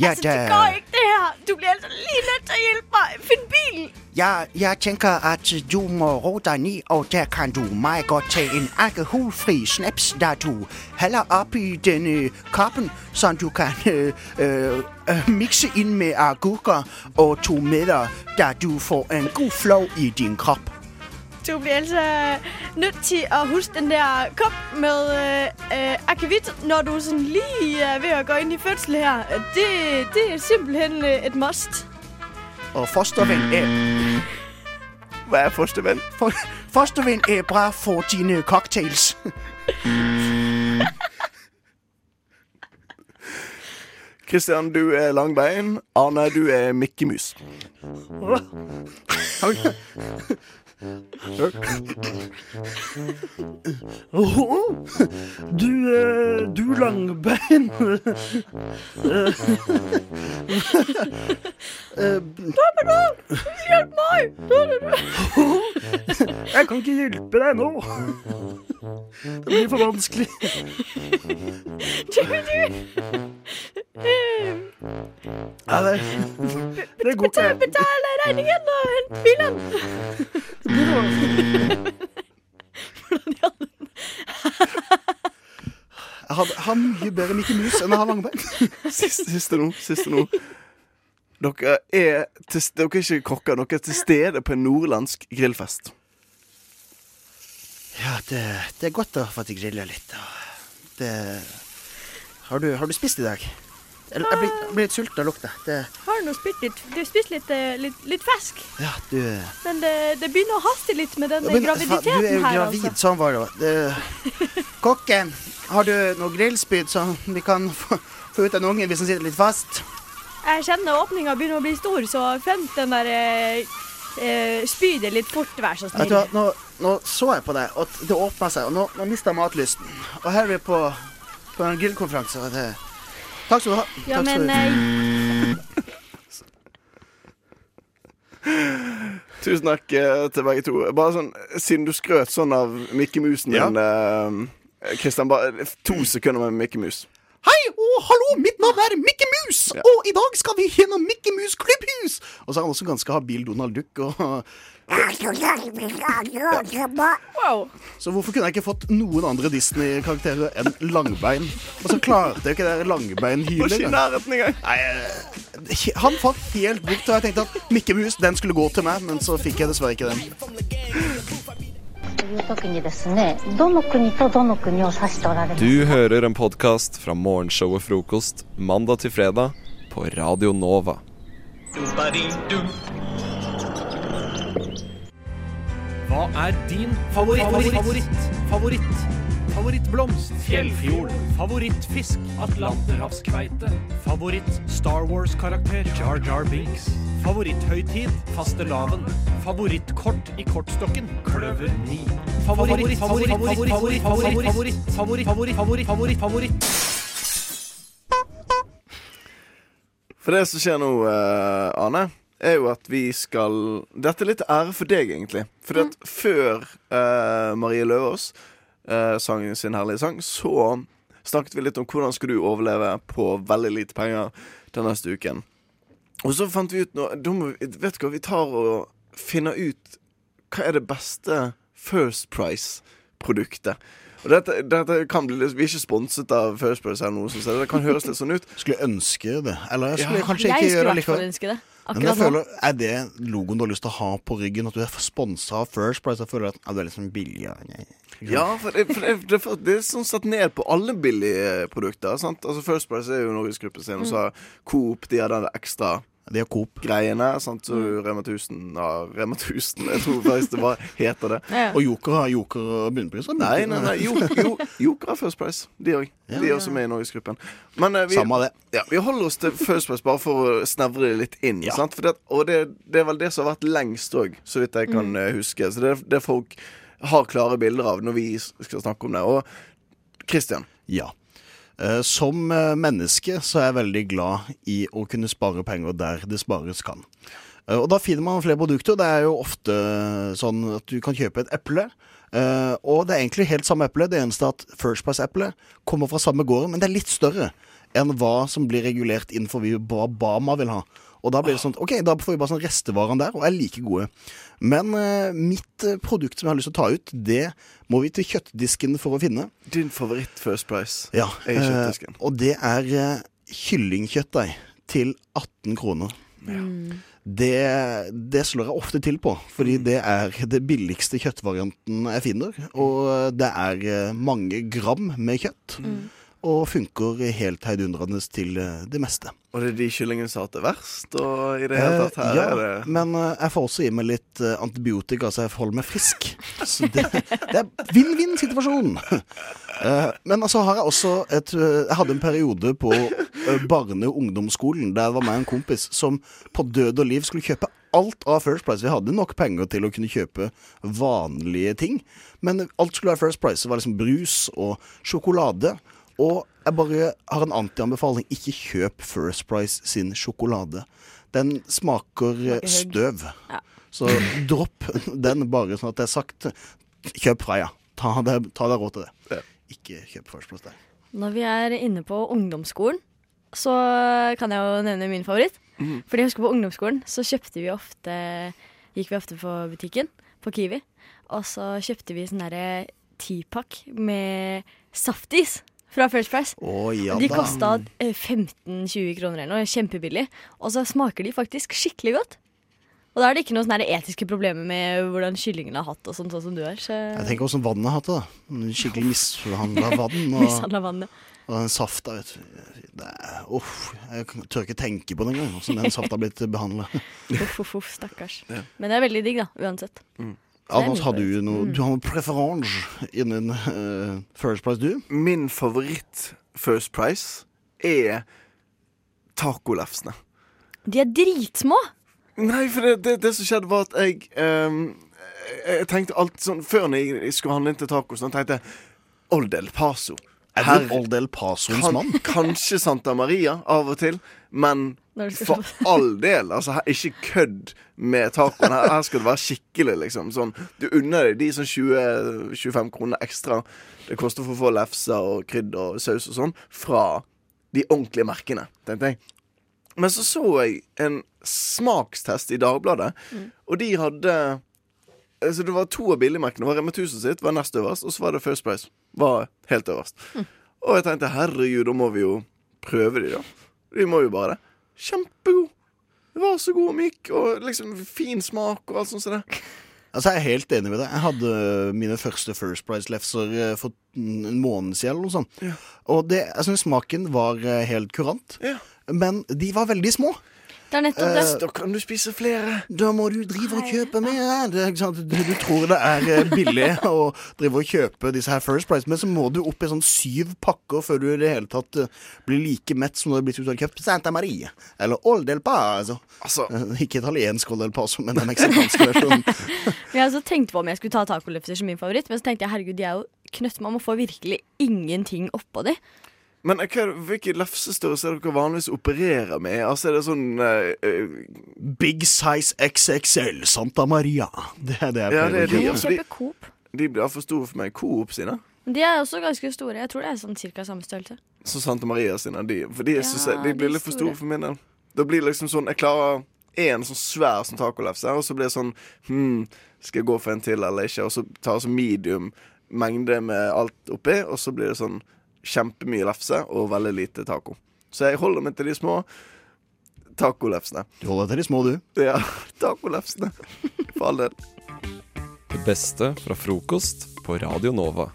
Ja, Det går ikke, det her. Du blir altså lige nødt til å hjelpe meg. Find bilen. Jeg, jeg tenker at du må roe deg ned, og der kan du meget godt ta en alkoholfri snaps der du heller i denne koppen, som du kan øh, øh, mixe ind med agurker og tomater, der du får en god flow i din kropp. Du bliver altså nødt til at huske den der kop med øh, øh, akavit, når du sådan lige er ved at gå ind i fødsel her. Det, det er simpelthen øh, et must. Og fostervenn er, Hva er fostervenn? for, fostervenn er bra for dine cocktails. Christian, du er langbein. Arne, du er Mikke Mus. Du, eh, du langbein. Hjelp meg! Jeg kan ikke hjelpe deg nå. Det blir for vanskelig. Ja, det, det går ikke. Betal regningen og hent bilen. Det i alle Jeg har, har mye bedre Mikke Mus enn jeg har Langbein. Siste, siste nå. Siste nå. Dere er, til, dere er ikke kokker, dere er til stede på en nordlandsk grillfest. Ja, det, det er godt å få til griller litt. Det, har, du, har du spist i dag? Jeg, jeg blir, jeg blir litt sulten av lukta. Det, Har du spist litt, du spist litt, øh, litt, litt fisk? ja, du Men det, det begynner å haste litt med den ja, graviditeten her. Du er jo her, gravid, altså. sånn var det. Det- Kokken, har du noe grillspyd som vi kan få, få ut av ungen hvis den sitter litt fast? Jeg kjenner åpninga begynner å bli stor, så fent den der eh, eh, spydet litt fort, vær så snill. hva, nå, nå så jeg på deg, og det åpna seg, og nå, nå mista jeg matlysten. Og her er vi på, på en grillkonferanse. og det- Takk skal du ha. Ja, Takk men du- eh, Tusen takk eh, til begge to. Bare sånn, Siden du skrøt sånn av Mikke Musen Ja. din, eh, Kristian, bare to sekunder med Mikke Mus. Hei og hallo, mitt navn er Mikke Mus, Ja. og i dag skal vi gjennom Mikke Mus klubbhus. Og så er han også ganske habil Donald Duck. Og... Wow. Så hvorfor kunne jeg ikke fått noen andre Disney-karakterer enn Langbein? Og så klarte jeg ikke det Langbein hyler. Eh, han falt helt bort, og jeg tenkte at Mikke Mus, den skulle gå til meg, men så fikk jeg dessverre ikke den. Du hører en podkast fra morgenshow og Frokost mandag til fredag på Radio Nova. Hva er din favoritt? Favoritt? Favoritt? Favoritt? Favorittblomst? Fjellfjord? Favorittfisk? Atlanterhavskveite? Favoritt Star Wars-karakter? Jar Jar Binks? Favoritthøytid? Fastelavn? Favorittkort i kortstokken? Kløver 9. Favoritt, favoritt, favoritt, favoritt, favoritt, favoritt, favoritt, favoritt, favoritt, favoritt. For det som skjer nå, eh, Ane, er jo at vi skal Dette er litt ære for deg, egentlig. For at før eh, Marie Løvaas eh, sang sin herlige sang, så snakket vi litt om hvordan skal du overleve på veldig lite penger den neste uken. Og så fant vi ut noe da må vi- Vet du hva, vi tar og finner ut hva er det beste First Price-produktet. Og dette, dette kan bli litt, Vi er ikke sponset av First Price eller noe sånt, så det kan høres litt sånn ut. Skulle ønske det. Eller jeg Ja. skulle kanskje Jeg ikke skulle i hvert fall ønske det. Men jeg føler, Er det logoen du har lyst til å ha på ryggen? At du er sponsa av First Price? Jeg føler at ja, du er litt billigere. billig. Ja. For det, for det, det, for det er sånn satt ned på alle billige produkter. Sant? Altså First Price er jo Norgesgruppen sin, og så har Coop de har den ekstra De har Coop. greiene. Sant? Så Rema 1000 ja, Rema 1000. Jeg tror faktisk det bare heter det. Ja. Og Joker har Joker og bunnpriser. Nei, nei, nei. Jo, jo, Joker har First Price. De òg. De er også med i Norgesgruppen. Men eh, vi, Samme det. ja, vi holder oss til First Price bare for å snevre det litt inn. Ja. Sant? For det, og det, det er vel det som har vært lengst òg, så vidt jeg kan mm. huske. Så det er det folk har klare bilder av når vi skal snakke om det. Og Christian. Ja. Eh, Som eh, menneske så er jeg veldig glad i å kunne spare penger der det spares kan. Eh, Og da finner man flere produkter. Det er jo ofte sånn at du kan kjøpe et eple. Og det er egentlig helt samme eple. Det eneste er at First Price-eplet kommer fra samme gården, men det er litt større enn hva som blir regulert innenfor hva Bama vil ha. Og da blir det sånn, ok, da får vi bare sånn restevarene der, og er like gode. Men eh, mitt eh, produkt som jeg har lyst til å ta ut, det må vi til kjøttdisken for å finne. Din favoritt First Price Ja, er kjøttdisken. eh, og det er eh, kyllingkjøttdeig til 18 kroner. Det, det slår jeg ofte til på, fordi det er det billigste kjøttvarianten jeg finner. Og det er eh, mange gram med kjøtt, og funker helt heidundrende til eh, det meste. Og det er de kyllingene som har hatt det verst? Og i det hele tatt her Eh, ja, er det men eh, jeg får også i meg litt antibiotika, så jeg holder meg frisk. Så det, det er vinn-vinn-situasjon. Men altså har jeg også et Jeg hadde en periode på barne- og ungdomsskolen der det var meg og en kompis som på død og liv skulle kjøpe alt av First Price. Vi hadde nok penger til å kunne kjøpe vanlige ting, men alt skulle være First Price. Det var liksom brus og sjokolade. Og jeg bare har en antianbefaling. Ikke kjøp First Price sin sjokolade. Den smaker støv. Ja. Så dropp den, bare sånn at det er sagt. Kjøp Freia. Ta deg ta deg råd til det. Ikke kjøp First Price der. Når vi er inne på ungdomsskolen, så kan jeg jo nevne min favoritt. Mm. Fordi jeg husker på ungdomsskolen så kjøpte vi ofte Gikk vi ofte på butikken, på Kiwi, og så kjøpte vi sånn derre tipakk med saftis fra First Price. Oh, ja de kosta 15-20 kroner eller noe, kjempebillig. Og så smaker de faktisk skikkelig godt. Og da er det ikke noen etiske problemer med hvordan kyllingen har hatt og sånt, sånn som du er. Så Jeg tenker også vannet har hatt det. da. Skikkelig mishandla vann. Og, og den safta, vet du. Det uff, jeg tør ikke tenke på det engang, hvordan den safta har blitt behandla. Uff, uff, uff, stakkars. Men det er veldig digg, da, uansett. Anders, har du noe Mm. Du har noe preferanse innen uh, First Price, du? Min favoritt First Price er tacolefsene. De er dritsmå! Nei, for det, det, det som skjedde, var at jeg um, Jeg tenkte alt sånn Før når jeg, skulle handle inn til tacos, sånn, tenkte jeg Old El Paso. Er du Old El Pasoens kan, mann? Kanskje Santa Maria av og til, men for all del. Altså, her, ikke kødd med tacoen. Her, her skal det være skikkelig, liksom. Sånn, du unner deg de sånn 20-25 kroner ekstra det koster for å få lefser og krydder og saus og sånn fra de ordentlige merkene, tenkte jeg. Men så så jeg en smakstest i Dagbladet, og de hadde Altså Det var to av billigmerkene. Det var Rema 1000 sitt var nest øverst, og så var det First Price. Var helt øverst. Og jeg tenkte herregud, da må vi jo prøve de, da. Vi må jo bare det. Kjempegod. Var så god og myk, og liksom fin smak og alt sånt det. Altså, Jeg er helt enig med deg. Jeg hadde mine første First Price-lefser eh, for en måned siden. eller noe sånt. Og det, jeg syns smaken var eh, helt kurant. Men de var veldig små. Det er nettopp det. Eh, Da kan du spise flere. Da må du drive og kjøpe mer. Det, er ikke sant? Du, du tror det er eh, billig å drive og kjøpe disse her First Price, men så må du opp i sånn syv pakker før du i det hele tatt eh, blir like mett som du har blitt ut av kjøpt Santa Maria. Eller Old del Paso. Eh, Ikke italiensk Old del Paso, men den meksikanske versjonen. Jeg altså tenkte på om jeg skulle ta tacolefser som min favoritt, men så tenkte jeg herregud, de er jo knøtt. Man må få virkelig ingenting oppå de. Men hva, hvilke lefsestørrelse er det dere vanligvis opererer med? Altså, er det sånn eh, Big size XXL Santa Maria. Det er det jeg Ja, det er å de. kjøpe. altså, Coop. de, de blir for store for meg. Coop sine. De er også ganske store. Jeg tror det er sånn cirka samme størrelse. Så Santa Maria sine. De, for de, Ja, jeg, de blir litt for store. store for min del. Da blir det liksom sånn Jeg klarer én sånn svær sånn tacolefse, og så blir det sånn Hm, skal jeg gå for en til eller ikke? Og så tar jeg så medium mengde med alt oppi, og så blir det sånn kjempemye lefse og veldig lite taco. Så jeg holder meg til de små tacolefsene. Du holder til de små, du. Ja, tacolefsene. For all del. Det beste fra frokost på Radio Nova.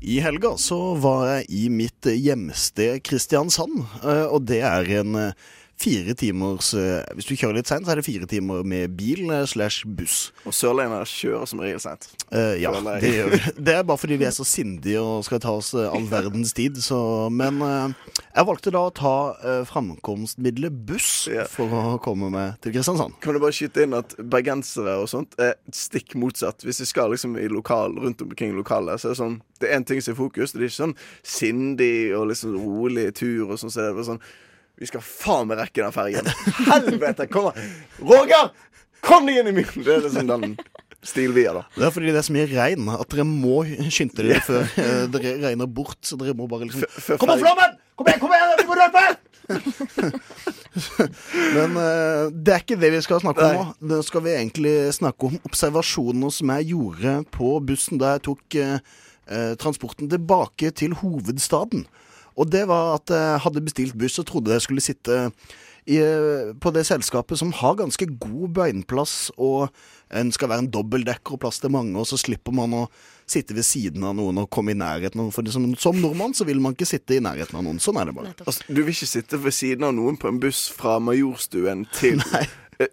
I helga så var jeg i mitt hjemsted Kristiansand, eh, og det er en eh, fire timers eh, Hvis du kjører litt seint, så er det fire timer med bil eh, slash buss. Og sørlendere kjører som regel seint. Uh, ja, det, gjør vi. det er bare fordi vi er så sindige og skal ta oss eh, all verdens tid. Så, men uh, jeg valgte da å ta uh, framkomstmiddelet buss for å komme meg til Kristiansand. Kan du bare skyte inn at bergensere og sånt er stikk motsatt. Hvis vi skal liksom i lokal, rundt omkring lokalet, så er det sånn Det er én ting som er fokus. Det er ikke sånn sindig og liksom rolig tur og sånn. Så det er bare sånn Vi skal faen meg rekke den fergen. Helvete! Kom her. Roger! Kom deg inn i min Det er liksom den stilen vi har, da. Det er fordi det er så mye regn at dere må skynde dere før eh, dere regner bort. Så dere må bare liksom Kom på Flommen! Kom igjen, kom igjen! Vi må løpe! Men eh, det er ikke det vi skal snakke om nå. Nå skal vi egentlig snakke om observasjoner som jeg gjorde på bussen da jeg tok eh, eh, transporten tilbake til hovedstaden. Og det var at jeg hadde bestilt buss og trodde jeg skulle sitte i, eh, på det selskapet som har ganske god beinplass, og en skal være en dobbeltdekker og plass til mange, og så slipper man å sitte ved siden av noen og komme i nærheten av noen. For som, som nordmann så vil man ikke sitte i nærheten av noen. Sånn er det bare. Altså, du vil ikke sitte ved siden av noen på en buss fra Majorstuen til Nei.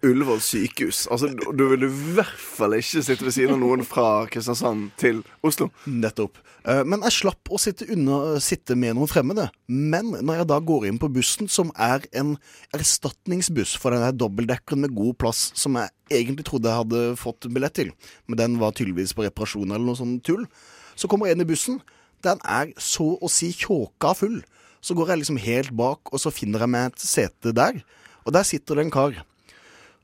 Ullevål sykehus. Altså, du, du vil i hvert fall ikke sitte ved siden av noen fra Kristiansand til Oslo. Nettopp. Eh, Men jeg slapp å sitte, unna, sitte med noen fremmede. Men når jeg da går inn på bussen, som er en erstatningsbuss for den her dobbeltdekkeren med god plass, som jeg egentlig trodde jeg hadde fått billett til, men den var tydeligvis på reparasjon eller noe sånt tull, så kommer jeg inn i bussen. Den er så å si tjåka full. Så går jeg liksom helt bak, og så finner jeg meg et sete der. Og der sitter det en kar.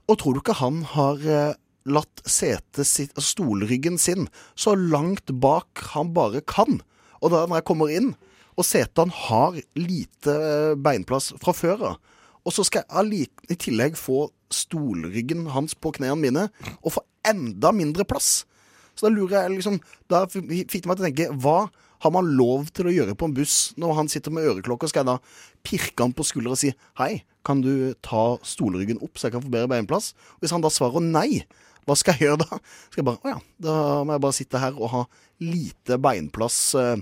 Og tror du ikke han har eh, latt setet sitt, altså stolryggen sin, så langt bak han bare kan? Og da når jeg kommer inn, og setet han har lite eh, beinplass fra før av, og så skal jeg i tillegg få stolryggen hans på knærne mine, og få enda mindre plass. Så da lurer jeg liksom Da fikk det meg til å tenke Hva har man lov til å gjøre på en buss når han sitter med øreklokke? Skal jeg da pirke han på skulderen og si Hei, kan du ta stolryggen opp så jeg kan få bedre beinplass? Hvis han da svarer nei, hva skal jeg gjøre da? Skal jeg bare Å ja, da må jeg bare sitte her og ha lite beinplass eh,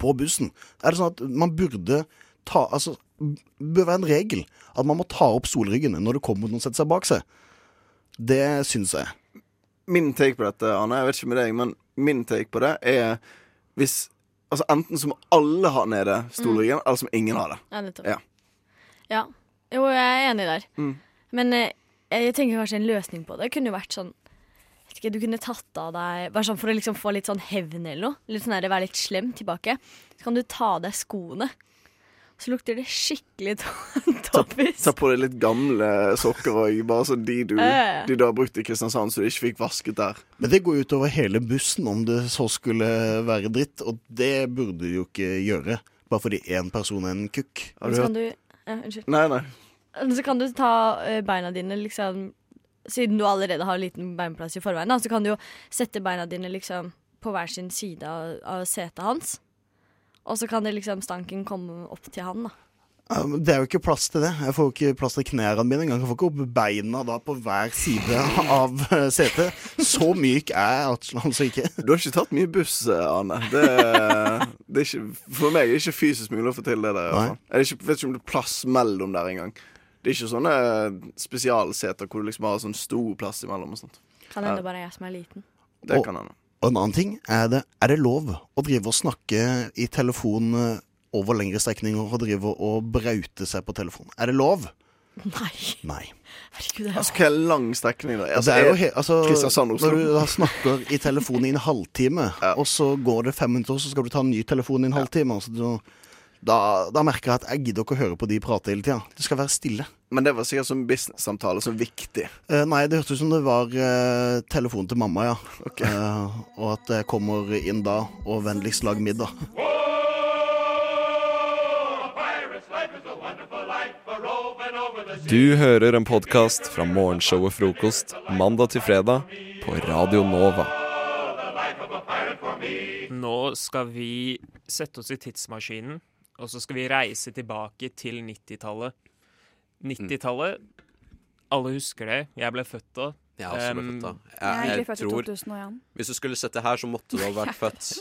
på bussen. Er det sånn at man burde ta Altså, det bør være en regel at man må ta opp solryggene når det kommer noen og setter seg bak seg? Det syns jeg. Min take på dette, Anne, jeg vet ikke med deg, men min take på det er hvis Altså enten så må alle ha nede stolryggen, eller så må ingen ha det. Ja, nettopp. Ja. Ja. Jo, jeg er enig der. Mm. Men eh, jeg tenker kanskje en løsning på det kunne jo vært sånn vet ikke, Du kunne tatt av deg Bare sånn for å liksom få litt sånn hevn eller noe. Litt sånn der, Være litt slem tilbake. Så kan du ta av deg skoene. Så lukter det skikkelig to- toppis. Ta på deg litt gamle sokker òg, bare sånn de du, de du har brukt i Kristiansand, så du ikke fikk vasket der. Men det går utover hele bussen om det så skulle være dritt, og det burde du jo ikke gjøre. Bare fordi én person er en kukk. Har du ja, Unnskyld. Nei, nei. Så kan du ta eh, beina dine liksom Siden du allerede har liten beinplass i forveien, da, så kan du jo sette beina dine liksom på hver sin side av, av setet hans. Og så kan det liksom stanken komme opp til han, da. Det er jo ikke plass til det. Jeg får jo ikke plass til knærne mine engang. Jeg får ikke opp beina da på hver side av eh, setet. Så myk er jeg altså- altså ikke. Du har ikke tatt mye buss, Anne Det, er- det er ikke, for meg er det ikke fysisk mulig å få til det der. Jeg vet ikke om det er plass mellom der engang. Det er ikke sånne spesialseter hvor du liksom har sånn stor plass imellom og sånt. Kan hende bare jeg som er liten. Det Og- kan hende. Og en annen ting er det, er det lov å drive og snakke i telefon eh, over lengre strekninger og drive og braute seg på telefon? Er det lov? Nei. Nei. Herregud, det Altså, hva er lang strekning, da? Altså, det er jo he altså. Når du da snakker i telefonen i en halvtime, og så går det fem minutter, så skal du ta en ny telefon i en halvtime. Altså, du, da, da merker jeg at jeg gidder ikke å høre på de prate hele tida. Det skal være stille. Men det var sikkert som business-samtale, som viktig. Uh, nei, det hørtes ut som det var uh, telefonen til mamma, ja. Eh, og at jeg kommer inn da og vennligst lag middag. Du hører en podkast fra morgenshowet Frokost mandag til fredag på Radio Nova. Nå skal vi sette oss i tidsmaskinen, og så skal vi reise tilbake til 90-tallet. 90-tallet, alle husker det. Jeg ble født da. Jeg er også ble Um, født da. Jeg er jeg født i tror 2001. Hvis du skulle sett det her, så måtte du ha vært født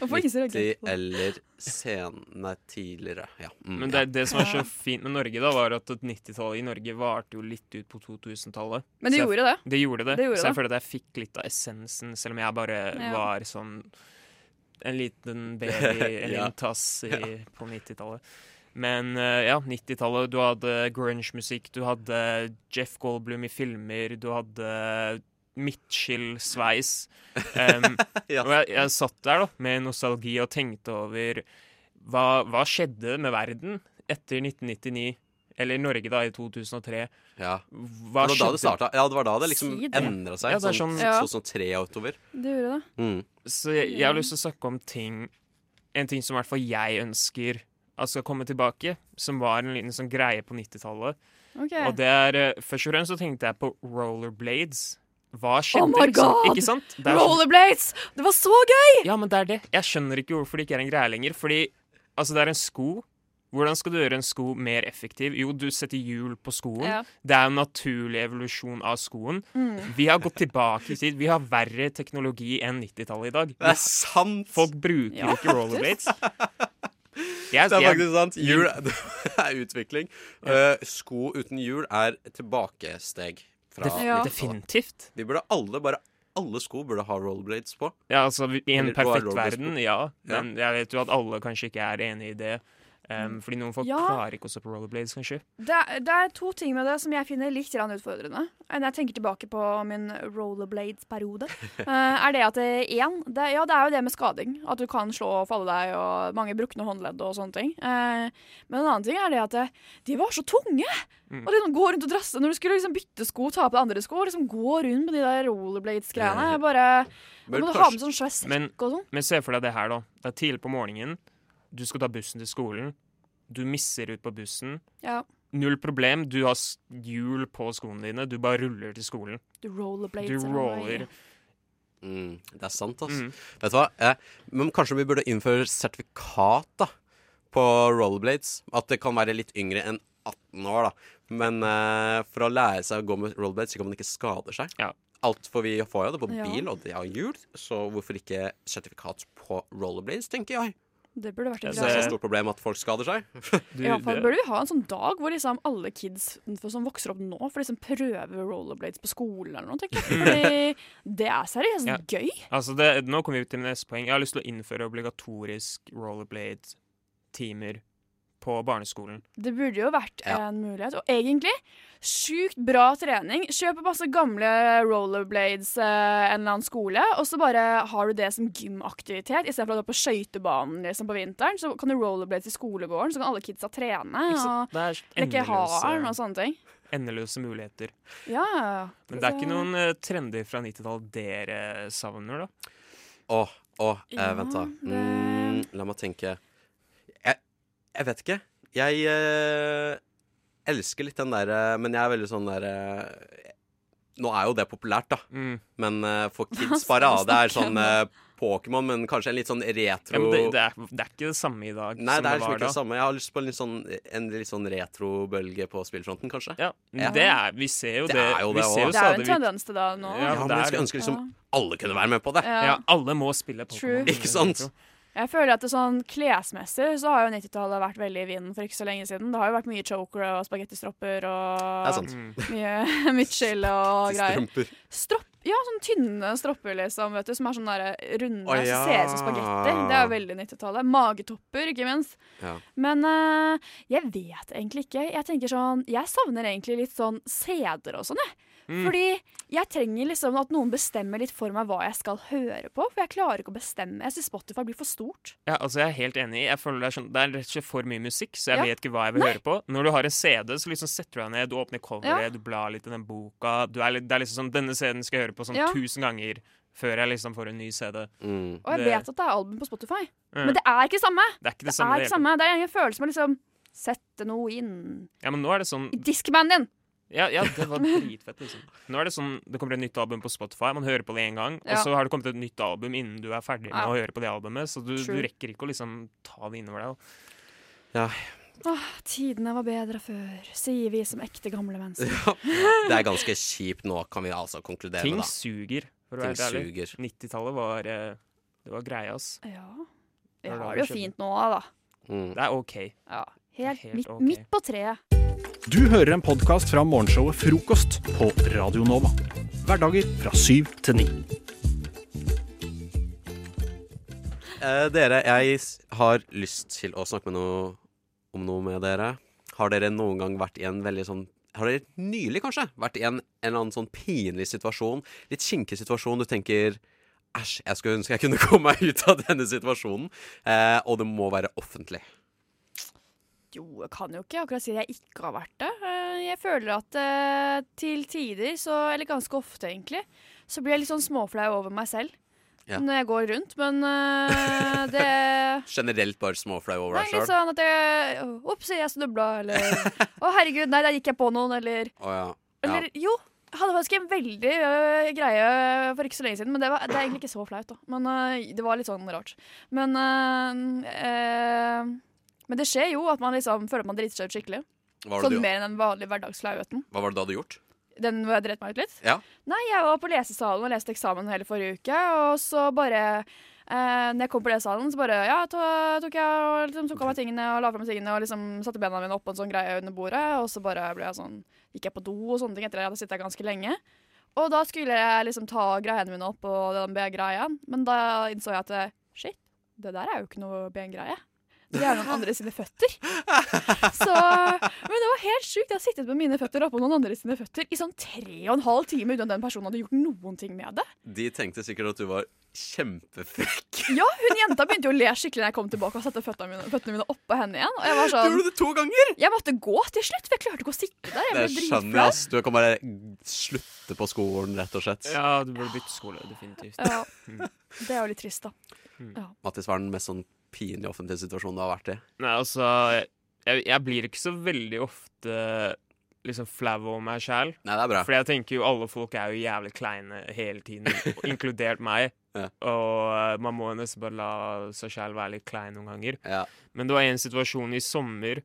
Hvorfor ikke så reagert 90 eller sen... Nei, tidligere. Ja. Mm, Men det, ja. det som er så fint med Norge, da, var at 90-tallet i Norge varte jo litt ut på 2000-tallet. Men det gjorde det. Det gjorde det. Det gjorde så jeg føler at jeg fikk litt av essensen, selv om jeg bare Ja. var sånn en liten baby, en Ja. tass i, Ja. på 90-tallet. Men eh, ja, 90-tallet. Du hadde grunge-musikk, du hadde Jeff Goldblum i filmer, du hadde midtskill-sveis. Um, Ja. Og jeg, jeg satt der da med nostalgi og tenkte over hva, hva skjedde med verden etter 1999? Eller i Norge, da, i 2003. Ja. Hva det var da det starta. Ja, det var da det liksom Si endra seg. Ja, det er sånn, sånn- Ja. 2003 og utover. Det gjorde det. Mm. Så jeg, jeg har lyst til å snakke om ting En ting som i hvert fall jeg ønsker at skal komme tilbake, som var en liten sånn greie på 90-tallet. Okay. Og det er eh, Først og fremst så tenkte jeg på rollerblades. Hva skjedde, Oh my? God! Ikke sant? Det sånn- Rollerblades! Det var så gøy! Ja, men det er det. Jeg skjønner ikke hvorfor det ikke er en greie lenger. Fordi altså, det er en sko. Hvordan skal du gjøre en sko mer effektiv? Jo, du setter hjul på skoen. Ja. Det er en naturlig evolusjon av skoen. Mm. Vi har gått tilbake i tid. Vi har verre teknologi enn 90-tallet i dag. Det er sant! Folk bruker Ja, ikke rollerblades. Jeg- det er faktisk sant. Hjul er utvikling. Uh, sko uten hjul er tilbakesteg. Fra Def- Ja. Definitivt. Vi burde alle, bare alle sko burde ha rollerblades på. Ja, altså I en Eller, er perfekt verden, ja. Men jeg vet jo at alle kanskje ikke er enig i det. Um, fordi noen folk Ja. klarer ikke å se på rollerblades, kanskje. Det er, det er to ting med det som jeg finner litt utfordrende. Når jeg tenker tilbake på min rollerblades-periode, uh, er det at det, en, det, ja, det er jo det med skading. At du kan slå og falle deg, og mange brukne håndledd og sånne ting. Uh, men en annen ting er det at det, de var så tunge! Mm. Og de går rundt og drasser Når du skulle liksom bytte sko, ta på andre sko, liksom gå rundt med de der rollerblades-greiene. Bare Da må du ha med sånn svær sekk og sånn. men se for deg det her, da. Det er tidlig på morgenen. Du skal ta bussen til skolen. Du misser ut på bussen. Ja. Null problem. Du har hjul på skoene dine. Du bare ruller til skolen. Du rollerblades. Du roller. det er. Mm, det er sant, altså. Mm. Vet du hva? Eh, men kanskje vi burde innføre sertifikat da på rollerblades? At det kan være litt yngre enn 18 år, da. Men eh, for å lære seg å gå med rollerblades, så kan man ikke skade seg. Alt for vi får jo det på Ja. bil, og det har hjul, så hvorfor ikke sertifikat på rollerblades, tenker jeg. Det burde vært en Det er et stort problem at folk skader seg. I hvert fall burde vi ha en sånn dag hvor liksom alle kids som vokser opp nå, får liksom prøve rollerblades på skolen eller noe. tenker jeg. Fordi det er seriøst Ja. gøy. Altså det, nå kommer vi til neste poeng. Jeg har lyst til å innføre obligatorisk rollerblade-timer på barneskolen. Det burde jo vært Ja. en mulighet. Og egentlig sjukt bra trening. Kjøp masse gamle rollerblades eh, en eller annen skole, og så bare har du det som gymaktivitet. Istedenfor at du er på skøytebanen liksom, på vinteren, så kan du rollerblades i skolegården, så kan alle kidsa trene Ikke og? Leke endeløse- haren og sånne ting. Endeløse muligheter. Ja. Men det er ikke noen uh, trender fra 90-tallet dere savner, da? Åh, åh, eh, Ja, vent da. Mm, la meg tenke. Jeg, vet ikke. Jeg eh, elsker litt den derre Men jeg er veldig sånn derre Nå er jo det populært, da. Mm. Men eh, for kids bare, vi det er sånn eh, Pokémon, men kanskje en litt sånn retro Ja, men det, det, er, det er ikke det samme i dag Nei, som det er det liksom var ikke da. det samme. Jeg har lyst på en litt sånn, en litt sånn retrobølge på spillfronten, kanskje. Ja, Det er, vi ser jo Det det. er jo vi det ser jo også. Det er jo stadig en tendens til det nå. Ja, Ja, det men jeg er skulle det. ønske liksom alle kunne være med på det. Ja. Ja, alle må spille True. Pokémon. Ikke sant? Jeg føler at det sånn klesmessig så har jo 90-tallet vært veldig i vinden for ikke så lenge siden. Det har jo vært mye choker og spagettistropper og er mye midtskill og greier. Strømper. Stropp, ja, sånn tynne stropper liksom, vet du, som er sånn der runde, oh, ja. som ser ut som spagetti. Det er jo veldig 90-tallet. Magetopper, ikke minst. Ja. Men uh, jeg vet egentlig ikke. Jeg tenker sånn, jeg savner egentlig litt sånn CD-er og sånn, jeg. Mm. Fordi jeg trenger liksom at noen bestemmer litt for meg hva jeg skal høre på. For jeg klarer ikke å bestemme. Jeg syns Spotify blir for stort. Ja, altså Jeg er helt enig. Jeg føler Det er, sånn, det er rett og slett for mye musikk, så jeg Ja. vet ikke hva jeg vil Nei. høre på. Når du har en CD, så liksom setter du deg ned, du åpner coveret, Ja. du blar litt i den boka. Du er litt, det er liksom sånn Denne CD-en skal jeg høre på sånn Ja. tusen ganger før jeg liksom får en ny CD. Mm. Og jeg Det- vet at det er album på Spotify. mm. Men det er ikke det samme. Det er ikke det Det samme. er det ikke samme. Det er en følelse med liksom sette noe inn Ja, men nå er det sånn i diskmanen din. Ja, ja det var dritfett, liksom. Nå er det sånn Det kommer et nytt album på Spotify, man hører på det én gang, og så har det kommet et nytt album innen du er ferdig med Ja. å høre på det albumet, så du, du rekker ikke å liksom ta det innover deg. Ja. Åh, tidene var bedre før, sier vi som ekte gamle mennesker. Det er ganske kjipt nå, kan vi altså konkludere Ting med, da. Ting suger, for å være ærlig. 90-tallet var eh, Det var greia, ass. Ja. Da har det jo fint nå, da. Mm. Det er OK. Ja. Helt, Helt midt, ok. midt på treet. Du hører en podkast fra morgenshowet Frokost på Radio Nova. Hverdager fra syv til ni. Eh, dere, jeg har lyst til å snakke noe, om noe med dere. Har dere noen gang vært i en veldig sånn Har dere nylig kanskje vært i en, en eller annen sånn pinlig situasjon? Litt kinkig situasjon. Du tenker Æsj, jeg skulle ønske jeg kunne komme meg ut av denne situasjonen. Eh, og det må være offentlig. Jo, jeg kan jo ikke akkurat si at jeg ikke har vært det. Eh, Jeg føler at eh, til tider, så, eller ganske ofte egentlig, så blir jeg litt sånn småflau over meg selv Ja. når jeg går rundt. Men uh, det Generelt bare småflau over deg litt sånn at jeg Ops, jeg snubla, eller Å, herregud, nei, der gikk jeg på noen, eller oh, ja. Eller jo, jeg hadde faktisk en veldig uh, greie for ikke så lenge siden, men det, var, det er egentlig ikke så flaut, da. Men uh, det var litt sånn rart. Men Men det skjer jo at man liksom føler at man driter seg ut skikkelig. Sånn du- mer enn den vanlige hverdagsflauheten. Hva var det du hadde gjort? Den hvor jeg dreit meg ut litt. Ja. Nei, jeg var på lesesalen og leste eksamen hele forrige uke, og så bare eh, når jeg kom på lesesalen, så bare ja, to, tok jeg og liksom, tok av meg tingene og la fra meg tingene og liksom satte bena mine opp på en sånn greie under bordet, og så bare ble jeg sånn Gikk jeg på do og sånne ting etter at jeg hadde sittet ganske lenge. Og da skulle jeg liksom ta greiene mine opp og den B-greia, men da innså jeg at eh, shit, det der er jo ikke noe B-greie. Det er noen andre sine føtter. Så, men det var helt sjukt. Jeg har sittet med mine føtter oppå noen andre sine føtter i sånn tre og en halv time uten at den personen hadde gjort noen ting med det. De tenkte sikkert at du var kjempefrekk. Ja, hun jenta begynte jo å le skikkelig når jeg kom tilbake og satte føttene mine, føttene mine oppå henne igjen. Og jeg var sånn, Gjorde du det to ganger? Jeg måtte gå til slutt, for jeg klarte ikke å sitte der. Jeg Det skjønner jeg, ass. Du kan bare slutte på skolen, rett og slett. Ja, du burde bytte skole, definitivt. Ja. Mm. Det er jo litt trist, da. Ja. Mattis, hva er den mest sånn pinlige offentlig situasjon du har vært i? Nei, altså jeg, jeg blir ikke så veldig ofte liksom flau over meg sjæl. Nei, det bra. For jeg tenker jo alle folk er jo jævlig kleine hele tiden, inkludert meg. Og eh, man må nesten bare la seg sjæl være litt klein noen ganger. Ja. Men det var en situasjon i sommer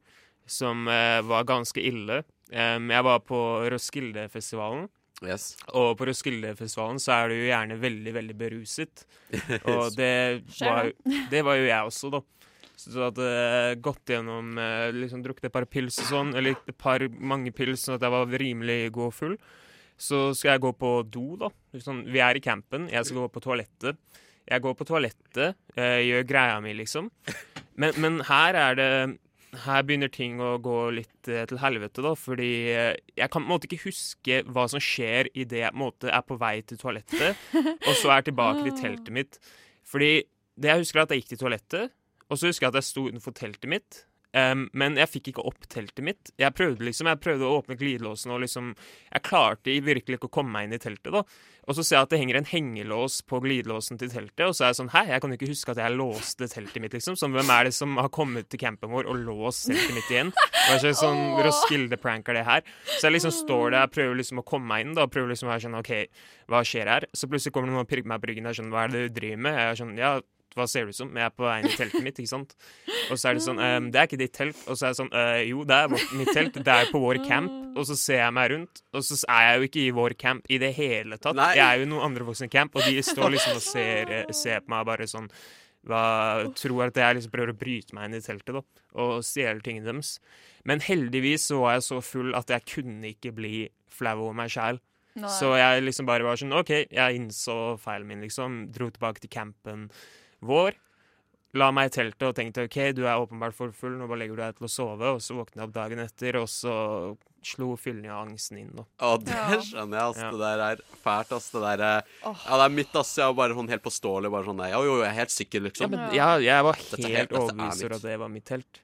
som eh, var ganske ille. Um, jeg var på Roskildefestivalen. Og på Roskildefestivalen så er du jo gjerne veldig, veldig beruset. Og det var, det. var jo jeg også, da. Så jeg hadde eh, gått gjennom eh, liksom Drukket et par pils og sånn, eller et par mange pils, sånn at jeg var rimelig god og full. Så skal jeg gå på do, da. Liksom, vi er i campen, jeg skal gå på toalettet. Jeg går på toalettet, eh, gjør greia mi, liksom. Men, men her er det her begynner ting å gå litt eh, til helvete, da, fordi eh, jeg kan på en måte ikke huske hva som skjer idet jeg på en måte er på vei til toalettet, og så er jeg tilbake til teltet mitt. Fordi det jeg husker, er at jeg gikk til toalettet, og så husker jeg at jeg sto utenfor teltet mitt, Em, men jeg fikk ikke opp teltet mitt. Jeg prøvde liksom, jeg prøvde å åpne glidelåsen, og liksom Jeg klarte virkelig ikke å komme meg inn i teltet, da. Og så ser jeg at det henger en hengelås på glidelåsen til teltet, og så er jeg sånn Hæ, jeg kan jo ikke huske at jeg låste teltet mitt, liksom. Så hvem er det som har kommet til campen vår og låst teltet mitt igjen? Hva slags sånn Åh. Roskilde-prank er det her? Så jeg liksom står der, prøver liksom å komme meg inn, da. Prøver liksom å være sånn OK, hva skjer her? Så plutselig kommer det noen og pirker meg på ryggen og er sånn Hva er det du driver med? Jeg er sånn Ja, hva ser du ut som? Jeg er på vei inn i teltet mitt, ikke sant? Og så er det sånn um, Det er ikke ditt telt. Og så er jeg sånn uh, Jo, det er vårt, mitt telt. Det er på vår camp. Og så ser jeg meg rundt, og så er jeg jo ikke i vår camp i det hele tatt. Nei. Jeg er jo i noen andre voksne camp, og de står liksom og ser, eh, ser på meg bare sånn hva, Tror at jeg liksom prøver å bryte meg inn i teltet da, og stjele tingene deres. Men heldigvis så var jeg så full at jeg kunne ikke bli flau over meg sjæl. Så jeg liksom bare var sånn OK, jeg innså feilen min, liksom. Dro tilbake til campen vår. La meg i teltet og tenkte OK, du er åpenbart for full, nå bare legger du deg til å sove. Og så våkna jeg opp dagen etter, og så slo fyllen av angsten inn, da. Å, det Ja. skjønner jeg, ass. Ja. Det der er fælt, ass. Det der eh, Ja, det er mitt, ass. Jeg var bare sånn helt påståelig. Bare sånn der, jo, jo, jeg er helt sikker, Ja, liksom. men ja, jeg var er helt er overbevist over at det var mitt telt.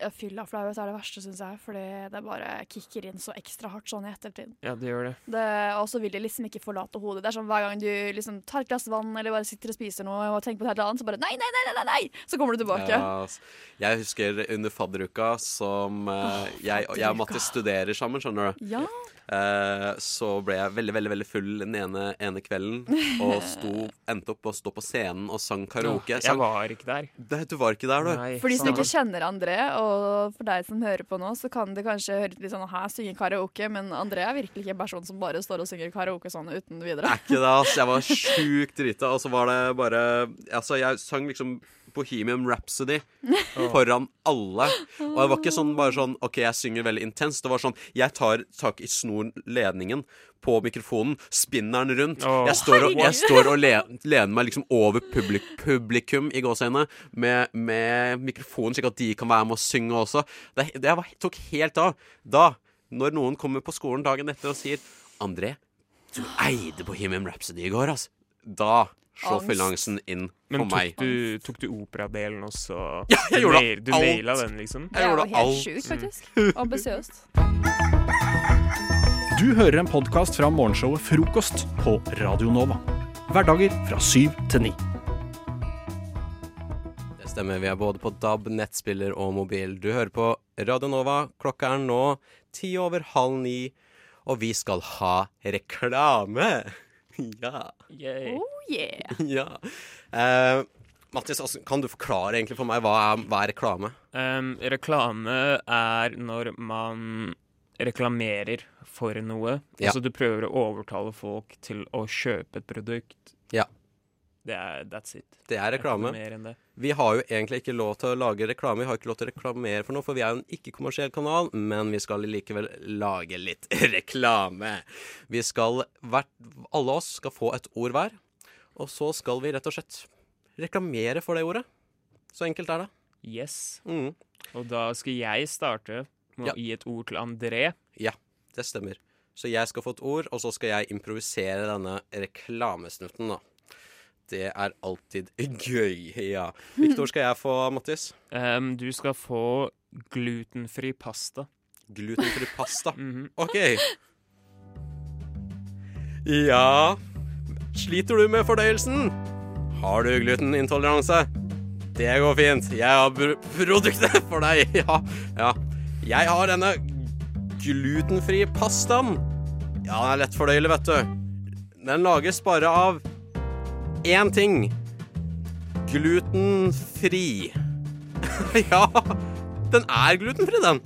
Ja, Fylla flauhet er det verste, syns jeg. Fordi det bare kicker inn så ekstra hardt sånn i ettertid. Ja, det gjør det. Det, og så vil de liksom ikke forlate hodet. Det er sånn Hver gang du liksom tar et glass vann eller bare sitter og spiser noe og tenker på et eller annet, så bare nei, nei, nei, nei, nei, nei! Så kommer du tilbake. Ja, jeg husker under fadderuka som eh, jeg, jeg og Mattis studerer sammen, skjønner du. Ja. Eh, så ble jeg veldig veldig, veldig full den ene, ene kvelden og sto, endte opp å stå på scenen og sang karaoke. Sang. jeg var ikke der. Det, du var ikke der, du. Nei, For de som ikke kjenner André, og for deg som hører på nå, så kan det kanskje høre litt sånn Hæ, synge karaoke? Men André er virkelig ikke en person som bare står og synger karaoke sånn uten videre. Er ikke det, ass. Jeg var sjukt drita, og så var det bare Altså, jeg sang liksom Bohemian Rhapsody foran alle. Og det var ikke sånn bare sånn OK, jeg synger veldig intenst. Det var sånn Jeg tar tak i snorledningen på mikrofonen, spinner den rundt. Jeg står og, jeg står og le, lener meg liksom over publik, publikum i gåseøynene med, med mikrofonen, slik at de kan være med og synge også. Det, det var, tok helt av. Da, når noen kommer på skolen dagen etter og sier André, du eide Bohemian Rhapsody i går, altså. Da slår Angst. inn Men på meg. tok du, tok du operadelen også? Ja, jeg gjorde nail- Du alt. naila den, liksom? Det er jo helt sjukt, faktisk. Ambisiøst. Du hører en podkast fra morgenshowet Frokost på Radio Nova. Hverdager fra syv til ni. Det stemmer. Vi er både på DAB, nettspiller og mobil. Du hører på Radio Nova. Klokka er nå ti over halv ni, og vi skal ha reklame. Ja. Oh yeah. ja. Uh, Mattis, altså, kan du forklare egentlig for meg hva er, hva er reklame? Um, reklame er når man reklamerer for noe. Ja. Altså du prøver å overtale folk til å kjøpe et produkt. Ja. Det er, that's it. Det er reklame. Det. Vi har jo egentlig ikke lov til å lage reklame. Vi har ikke lov til å reklamere for noe, for vi er jo en ikke-kommersiell kanal, men vi skal likevel lage litt reklame. Vi skal, hvert, alle oss skal få et ord hver, og så skal vi rett og slett reklamere for det ordet. Så enkelt er det. Yes. Mm. Og da skal jeg starte med Ja. å gi et ord til André. Ja, det stemmer. Så jeg skal få et ord, og så skal jeg improvisere denne reklamesnutten, da. Det er alltid gøy, ja. Hvilket ord skal jeg få, Mattis? Um, du skal få glutenfri pasta. Glutenfri pasta? Mhm. OK. Ja Sliter du med fordøyelsen? Har du glutenintoleranse? Det går fint. Jeg har produktet for deg. Ja, ja. Jeg har denne glutenfri pastaen. Ja, den er lettfordøyelig, vet du. Den lages bare av én ting. Glutenfri. ja, den er glutenfri, den.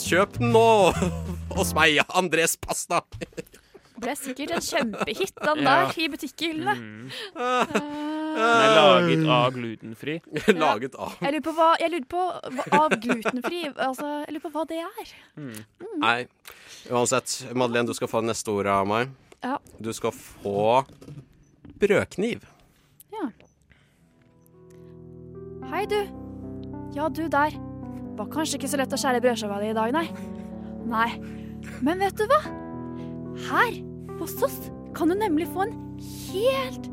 Kjøp den nå hos meg. Andres Pasta. Ble sikkert en kjempehit, den Ja. der, i butikkhyllene. Mm. Den er laget av glutenfri. laget av Jeg lurer på hva, jeg lurer på hva av glutenfri Altså, jeg lurer på hva det er. Nei, uansett. Madeleine, du skal få neste ord av meg. Ja. Du skal få brødkniv. Hei, du. Ja, du der. Var kanskje ikke så lett å skjære brødskiva di i dag, nei. Nei. Men vet du hva? Her hos oss kan du nemlig få en helt,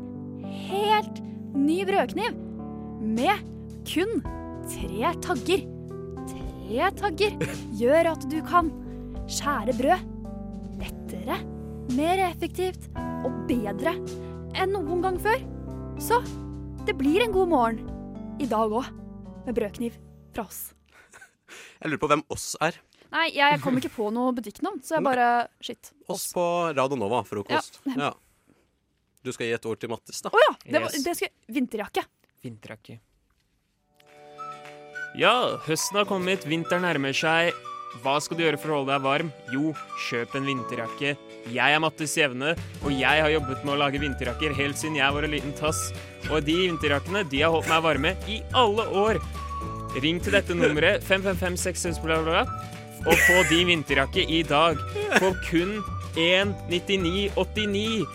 helt ny brødkniv. Med kun Tre tagger. Tre tagger gjør at du kan skjære brød lettere, mer effektivt og bedre enn noen gang før. Så det blir en god morgen i dag òg, med brødkniv fra oss. Jeg lurer på hvem oss er. Nei, jeg kom ikke på noe butikknavn, så jeg bare Shit. Oss på Radio Nova, frokost. Ja. Ja. Du skal gi et ord til Mattis, da. Å ja! Det, var, det skal Vinterjakke. Vinterjakke. Ja, høsten har kommet, vinteren nærmer seg. Hva skal du gjøre for å holde deg varm? Jo, kjøp en vinterjakke. Jeg er Mattis Jevne, og jeg har jobbet med å lage vinterjakker helt siden jeg var en liten tass. Og de vinterjakkene de har holdt meg varme i alle år. Ring til dette nummeret 555 bla, bla, bla, og få din vinterjakke i dag for kun 199,89.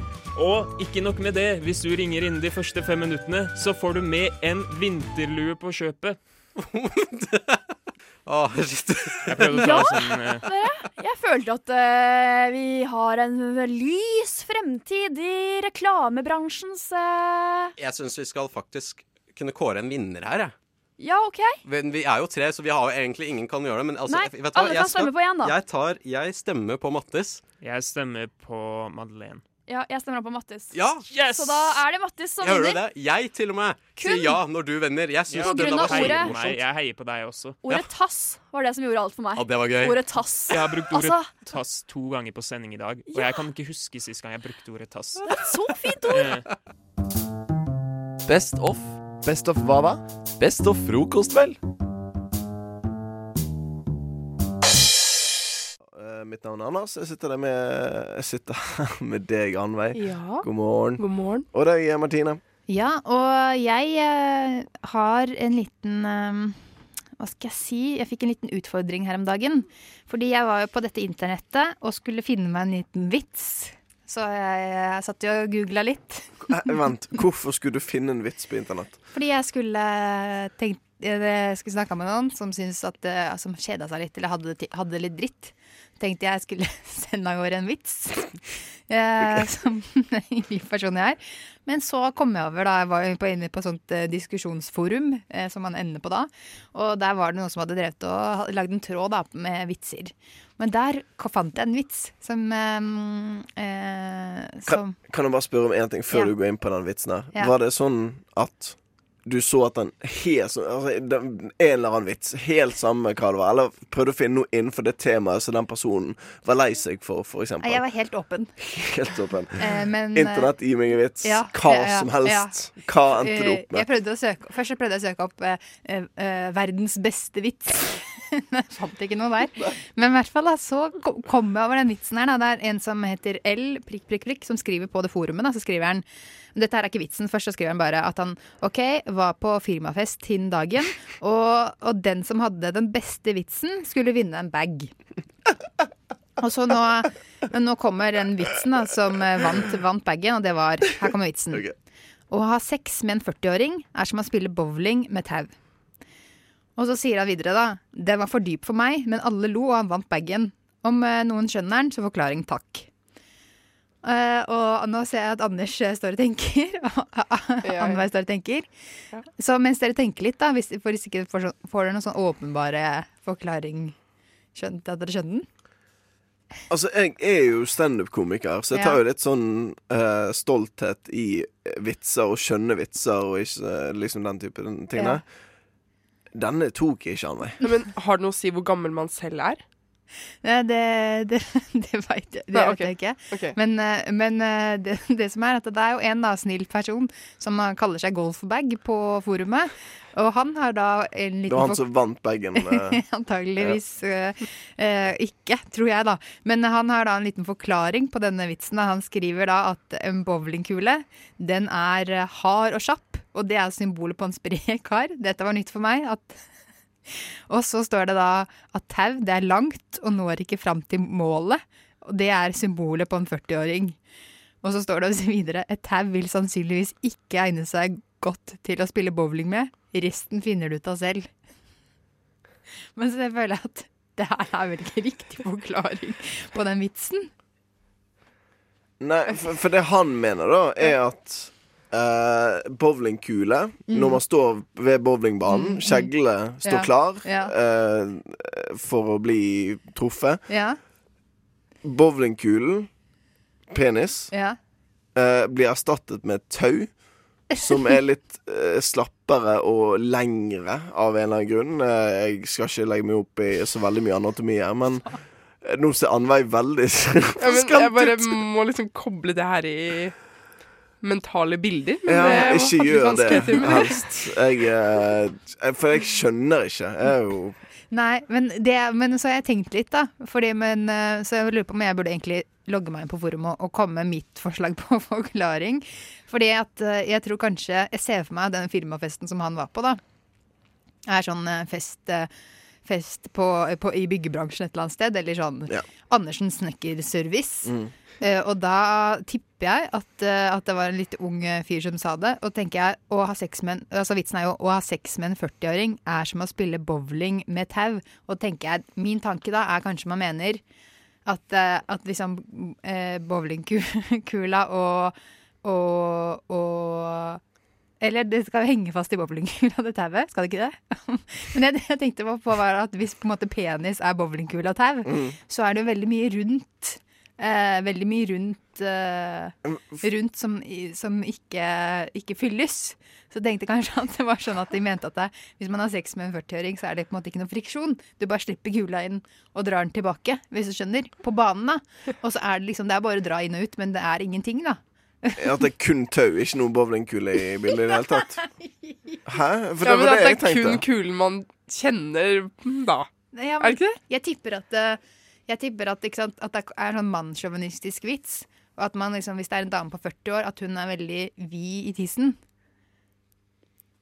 Og ikke nok med det, hvis du ringer innen de første fem minuttene, så får du med en vinterlue på kjøpet. Åh, shit. Jeg prøvde å ta Ja, sånn eh, dere. Jeg følte at eh, vi har en lys fremtid i reklamebransjens eh, Jeg syns vi skal faktisk kunne kåre en vinner her, jeg. Ja, OK. Men vi er jo tre, så vi har jo egentlig ingen kan gjøre det. Men altså, Nei, vet du hva? alle Jeg kan stemme på en, da. Jeg, tar, jeg stemmer på Mattis. Jeg stemmer på Madeleine. Ja, jeg stemmer på Mattis. Ja. Så da er det Mattis som Jeg hører vinner. det. Jeg til og med Kun sier ja når du vinner. Jeg syns ja. den var av ordet. Jeg heier på deg også. Ordet tass var det som gjorde alt for meg. Ja, det var gøy. Ordet tass. Jeg har brukt ordet Altså, tass to ganger på sending i dag, og jeg kan ikke huske sist gang jeg brukte ordet tass. det er så fint ord. Eh, Best of. Best of hva da? Best of frokost, vel? Mitt navn er Anders. Jeg sitter, der med, jeg sitter her med deg, Anveig. Ja. God morgen. God morgen. Og deg, Martine. Ja, og jeg eh, har en liten eh, Hva skal jeg si? Jeg fikk en liten utfordring her om dagen. Fordi jeg var jo på dette internettet og skulle finne meg en liten vits. Så jeg, jeg satt jo og googla litt. Eh, vent, hvorfor skulle du finne en vits på internett? Fordi jeg skulle tenkt jeg skulle snakka med noen som at eh, Som kjeda seg litt eller hadde, hadde det litt dritt. Tenkte jeg skulle sende av gårde en vits. Eh, Som en hyggelig person jeg er. Men så kom jeg over, da jeg var på, inne på et sånt eh, diskusjonsforum, eh, som man ender på da. Og der var det noen som hadde drevet og lagd en tråd da, med vitser. Men der fant jeg en vits som, eh, eh, som Kan, kan jeg bare spørre om én ting før Ja. du går inn på den vitsen her? Ja. Var det sånn at du så at den helt så- altså, En eller annen vits, helt samme hva det var, eller prøvde å finne noe innenfor det temaet som den personen var lei seg for, f.eks. Jeg var helt åpen. Helt åpen. Eh, men, eh, Internett, gir meg en vits. Ja, hva ja, som helst. ja. Hva endte du Eh, opp med? Jeg prøvde å søke, først prøvde jeg å søke opp eh, eh, verdens beste vits. jeg fant ikke noe der. Men i hvert fall da, så ko- kom jeg over den vitsen her. Da. Det er en som heter L, prikk, prikk, prikk, som skriver på det forumet. Da. Så skriver han dette her er ikke vitsen. Først så skriver han bare at han OK, var på firmafest hin dagen, og, og den som hadde den beste vitsen, skulle vinne en bag. Og så nå, nå kommer den vitsen da, som eh, vant, vant bagen, og det var Her kommer vitsen. Å ha sex med en 40-åring er som å spille bowling med tau. Og så sier han videre, da. Den var for dyp for meg, men alle lo, og han vant bagen. Om eh, noen skjønner den, så forklaring takk. Uh, og nå ser jeg at Anders eh, står og tenker. Annenhver står og tenker. Så mens dere tenker litt, da, hvis, for hvis ikke får, får dere noen sånn åpenbare forklaring til at dere skjønner den? Altså, jeg er jo standup-komiker, så jeg tar jo litt sånn uh, stolthet i vitser og skjønne vitser og ikke liksom den type tingene. Denne tok jeg ikke av meg. Men har det noe å si hvor gammel man selv er? Nei, det, det, det vet jeg, det Nei, vet jeg ikke. Okay. Men, eh, men eh, det, det som er at det er jo en da, snill person som eh, kaller seg Golfbag på forumet. Og han har da en Det liten var han som vant bagen. eh. Antageligvis ja. eh, ikke, tror jeg, da. Men han har da en liten forklaring på denne vitsen. Han skriver da at en bowlingkule, den er hard og kjapp. Og det er symbolet på en sprek kar. Dette var nytt for meg. At og så står det da at tau det er langt og når ikke fram til målet. Og det er symbolet på en 40-åring. Og så står det også videre et tau vil sannsynligvis ikke egne seg godt til å spille bowling med. Resten finner du ut av selv. Men så jeg føler at det her er vel ikke riktig forklaring på den vitsen. Nei, for, for det han mener, da, er at eh, bowlingkule Mm. når man står ved bowlingbanen. Mm, Kjegle står Ja. klar Ja. eh, for å bli truffet. Ja. Bowlingkulen, penis, Ja. eh, blir erstattet med tau. Som er litt slappere og lengre av en eller annen grunn. Jeg skal ikke legge meg opp i så veldig mye anatomi her, men nå ser Anveig veldig Ja, men jeg bare må liksom koble det her i mentale bilder. Men Ja, det ikke gjør det, helst. Jeg, eh, jeg- for jeg skjønner ikke. Jeg er jo Nei, men, det, men så har jeg tenkt litt, da. Fordi, men, eh, så jeg lurer på om jeg burde egentlig logge meg inn på forum og, og komme med mitt forslag på forklaring. Fordi at eh, jeg tror kanskje Jeg ser for meg den firmafesten som han var på, da. Er sånn fest, fest på, på, i byggebransjen et eller annet sted. Eller sånn Andersen Snekkerservice. Mm. Eh, og da tipper jeg at, eh, at det var en litt ung eh, fyr som sa det. Og tenker jeg, å ha sex med en, altså Vitsen er jo å ha sex med en 40-åring er som å spille bowling med tau. Og tenker jeg, min tanke da er kanskje man mener at, at liksom bowlingkula og, og, og eller det skal henge fast i bowlingkula, det tauet. Skal det ikke det? Men det jeg tenkte på, på var at hvis på en måte penis er bowlingkula og tau, Mm. så er det jo veldig mye rundt. Eh, veldig mye rundt, eh, rundt som, som ikke, ikke fylles. Så jeg tenkte kanskje at det var sånn at de mente at det, hvis man har sex med en 40-åring, så er det på en måte ikke noe friksjon. Du bare slipper kula inn og drar den tilbake, hvis du skjønner. På banen, da. Og så er det liksom, det er bare å dra inn og ut, men det er ingenting, da. At det er kun tau, ikke noen bowlingkule i bildet i det hele tatt. Hæ? For ja, det men var at det det er kun kulen man kjenner da. Ja, Er det ikke det? Jeg tipper at, eh, jeg tipper at, ikke sant, at det er sånn mannssjåvinistisk vits. Og at man liksom, hvis det er en dame på 40 år, at hun er veldig vid i tissen.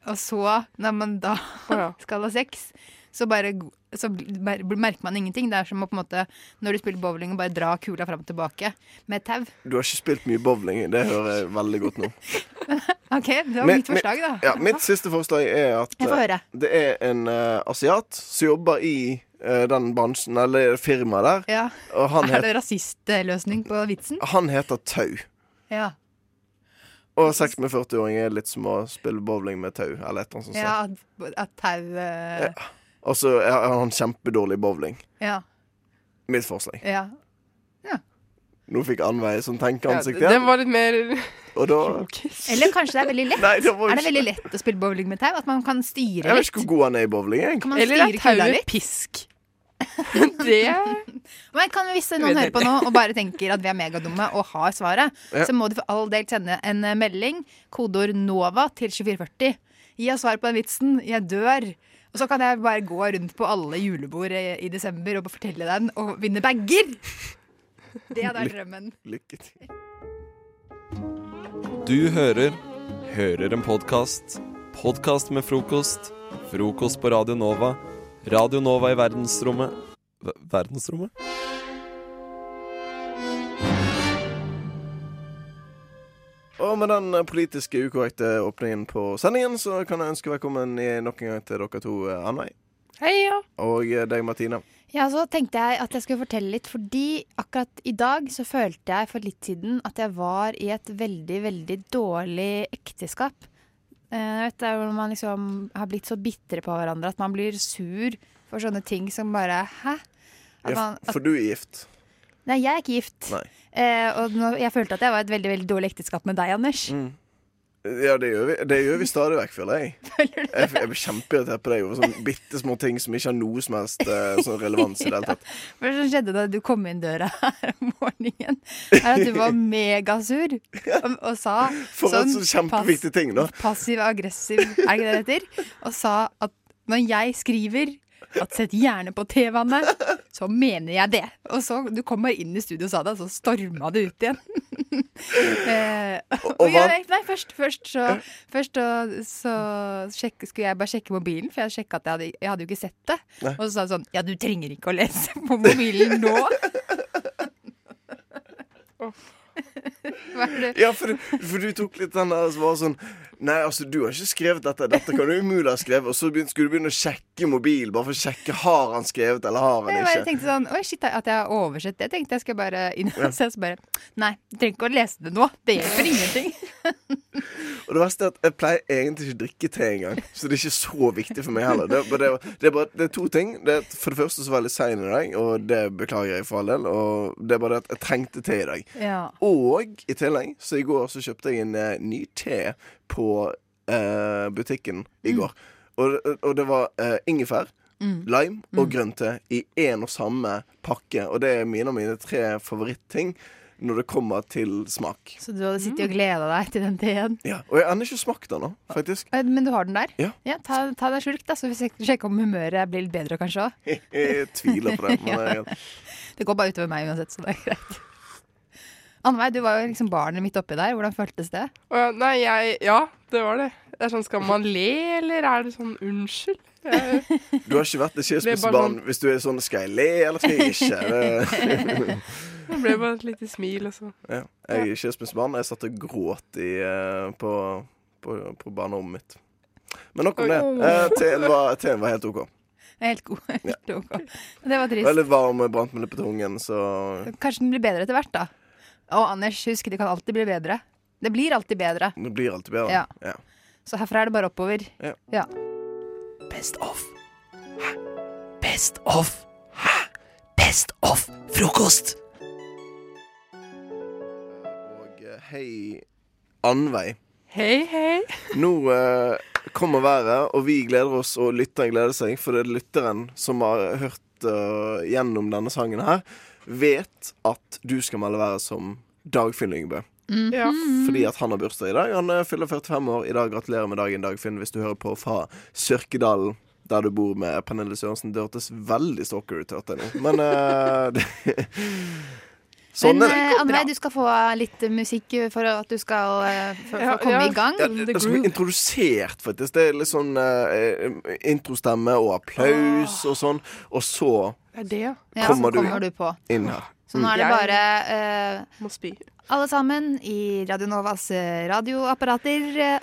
Og så, når man da skal ha sex, så bare så merker man ingenting. Det er som å på en måte, når du spiller bowling, og bare dra kula fram og tilbake med et tau. Du har ikke spilt mye bowling, det hører jeg veldig godt nå. OK, det var mitt forslag, da. Ja, mitt siste forslag er at eh, det er en uh, asiat som jobber i den bransjen, eller firmaet der. Ja. Og han, er det rasistløsning på vitsen? han heter Tau. Ja. Og sex med 40-åringer er litt som å spille bowling med tau, eller et eller annet sånt. ja at, at tau ja. Og så er han kjempedårlig i bowling. ja. Mitt forslag. ja. Nå fikk Anveig som tenkeansikt Ja, igjen. den var litt mer Og da Eller kanskje det er veldig lett? Nei, det var er det veldig lett å spille bowling med tau? At man kan styre Jeg vet litt? ikke hvor god han er i bowling. Eller er tauet pisk? det Men kan hvis noen hører på nå og bare tenker at vi er megadumme og har svaret, Ja. så må du for all del sende en eh, melding, kodeord NOVA til 2440. Gi oss svar på den vitsen. Jeg dør. Og så kan jeg bare gå rundt på alle julebord i, i desember og fortelle den og vinne bager. Det hadde vært drømmen. Lykke til. Du hører Hører en podkast. Podkast med frokost. Frokost på Radio Nova. Radio Nova i verdensrommet Ver- Verdensrommet? Og med den politiske ukorrekte åpningen på sendingen, så kan jeg ønske velkommen i nok en gang til dere to, Anne. Anveig. Hei, ja. Og eh, deg, Martina. Ja, så tenkte jeg at jeg skulle fortelle litt, fordi akkurat i dag så følte jeg for litt siden at jeg var i et veldig, veldig dårlig ekteskap. Eh, vet er hvor man liksom har blitt så bitre på hverandre at man blir sur for sånne ting som bare Hæ? At man, at, for du er gift. nei, jeg er ikke gift. Eh, og nå, jeg følte at jeg var et veldig, veldig dårlig ekteskap med deg, Anders. Ja, det gjør vi, det gjør vi stadig vekk, føler jeg. Jeg, jeg blir kjempeirritert på deg over sånne bitte små ting som ikke har noe som helst eh, sånn relevans i det hele tatt. For det som skjedde da du kom inn døra her om morgenen, er at du var megasur og, og sa For en sånn kjempeviktig ting, da. Passiv-aggressiv, er ikke det det heter? Og sa at når jeg skriver at sett gjerne på TV-vannet så mener jeg det. Og så du kom bare inn i studio og sa det, og så storma du ut igjen. eh, og, ja, nei, først, først så, først så, så sjekk, skulle jeg bare sjekke mobilen, for jeg sjekka at jeg hadde, jeg hadde jo ikke sett det. Nei. Og så sa hun sånn Ja, du trenger ikke å lese på mobilen nå. Det? Ja, for, for du tok litt den der som var sånn Nei, altså, du har ikke skrevet dette. Dette kan du umulig ha skrevet. Og så skulle du begynne å sjekke mobil, bare for å sjekke har han skrevet eller har han ikke. Jeg tenkte sånn Oi, shit, at jeg har oversett det. Jeg tenkte jeg skal bare inn og se, så bare Nei, du trenger ikke å lese det nå. Det hjelper ingenting. Og det verste er at jeg pleier egentlig ikke å drikke te engang, så det er ikke så viktig for meg heller. Det, det, det, er, bare, det er to ting. Det er, for det første så var jeg litt sein i dag, og det beklager jeg for all del. Og det er bare det at jeg trengte te i dag. Ja. Og i tillegg, så i går så kjøpte jeg en uh, ny te på eh, butikken i går. Og, og det var eh, ingefær, Mm. lime og Mm. grønn te i én og samme pakke. Og det er mine av mine tre favoritting når det kommer til smak. Så du hadde sittet og gleda deg til den teen? Ja, Og jeg har ennå ikke smakt den, faktisk. Eh, Men du har den der? Ja. ta, ta deg slurk, da, så vi sjek- sjekker om humøret blir litt bedre, kanskje òg. Jeg tviler på det. Men ja. Det går bare utover meg uansett, så det er greit. Annveig, du var jo liksom barnet mitt oppi der. Hvordan føltes det? Å ja, nei, jeg Ja, det var det. Det er sånn, Skal man le, eller er det sånn unnskyld? Jeg, Du har ikke vært et skilsmissebarn sånn- hvis du er sånn Skal jeg le, eller skal jeg ikke? Det... ble bare et lite smil, og så Ja, jeg er skilsmissebarn. Jeg satt og gråt i, eh, på, på, på barnerommet mitt. Men nok om det. Eh, Teen var, var helt OK. Helt god. Helt ok. Det var trist. Veldig varm, brant med litt på tungen, så Kanskje den blir bedre etter hvert, da. Og Anders, husk, det kan alltid bli bedre. Det blir alltid bedre. det blir alltid bedre. Ja. Ja. Så herfra er det bare oppover. Ja. Ja. Best of. Hæ? Best of. Hæ? Best of frokost. Og eh, hei, Annveig. Hei, hei. Nå eh, kommer været, og vi gleder oss, og lytteren gleder seg, for det er lytteren som har hørt uh, gjennom denne sangen her, vet at du skal melde været som Dagfinn Lyngbø. Ja. Fordi at han har bursdag i dag. Han eh, fyller 45 år i dag. Gratulerer med dagen, Dagfinn, hvis du hører på fra Sørkedalen. Der du bor med Pernille Sørensen. Det hørtes veldig stalker ut hørte jeg nå. Men eh, Sånn Men er det. eh, Annveig, du skal få litt musikk for at du skal for, for Ja, komme ja. i gang. Ja, det, det skal bli introdusert, faktisk. Det er litt sånn eh, introstemme og applaus og sånn. Og så Det er det, ja. Ja, kommer så du kommer du på. inn her. Så nå er det bare uh, Må spy. alle sammen i Radio Novas eh, radioapparater. eh,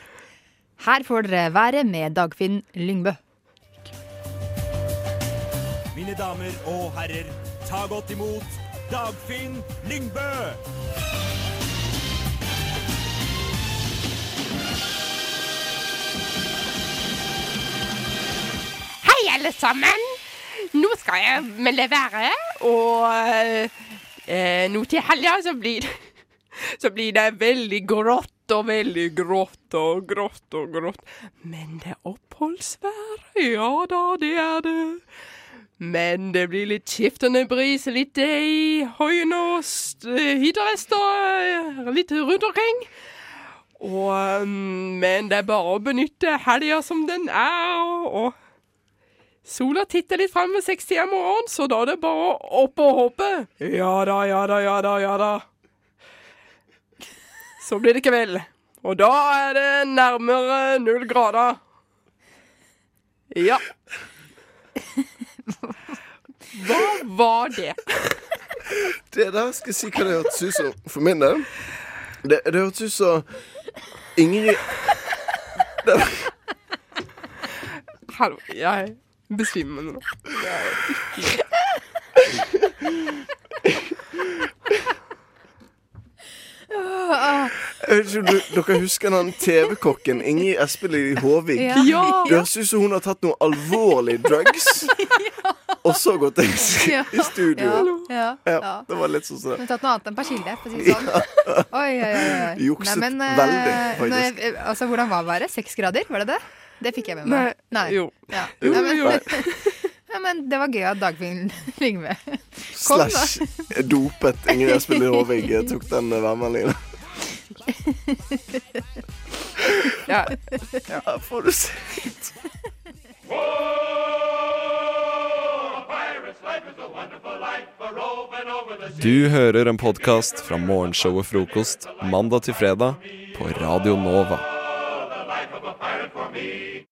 Her får dere være med Dagfinn Lyngbø. Mine damer og herrer, ta godt imot Dagfinn Lyngbø! Hei, alle sammen. Nå skal jeg melde været, og eh, nå til helga så blir så blir det veldig grått og veldig grått og grått og grått. Men det er oppholdsvær. Ja da, det er det. Men det blir litt skiftende bris, litt og hytterester eh, litt rundt omkring. Og, um, men det er bare å benytte helga som den er, og Sola titter litt frem ved 60 om morgenen, så da er det bare opp og hoppe. Ja da, ja da, ja da, ja da. Så blir det kveld, og da er det nærmere null grader. Ja. Hva var det? Det der skal jeg si hva det hørtes ut som for min del. Det, det hørtes ut som Ingrid det, Hallo, jeg besvimer nå. Det er ikke Jeg vet ikke om du, dere husker den TV-kokken Ingrid Espelid Håvik? Ja. Ja. Det høres ut som hun har tatt noe alvorlig drugs, og så gått inn i i studio. Ja, Ja, ja. det var litt sånn Hun har tatt noe annet enn persille, for å si det sånn. Oi, oi, oi. Jukset Nei, men, eh, veldig, faktisk. når- eh, altså, hvordan var været? Seks grader, var det det? Det fikk jeg med meg. Nei, jo. Ja. Jo, men, jo. ja, men det var gøy at Dagfinn Lyngve kom, da. Slash dopet Ingrid Espelid Håvik eh, tok den eh, værmeldingen. Ja. ja, får du se. Du hører en podkast fra morgenshow og Frokost mandag til fredag på Radio Nova. of a pirate for me.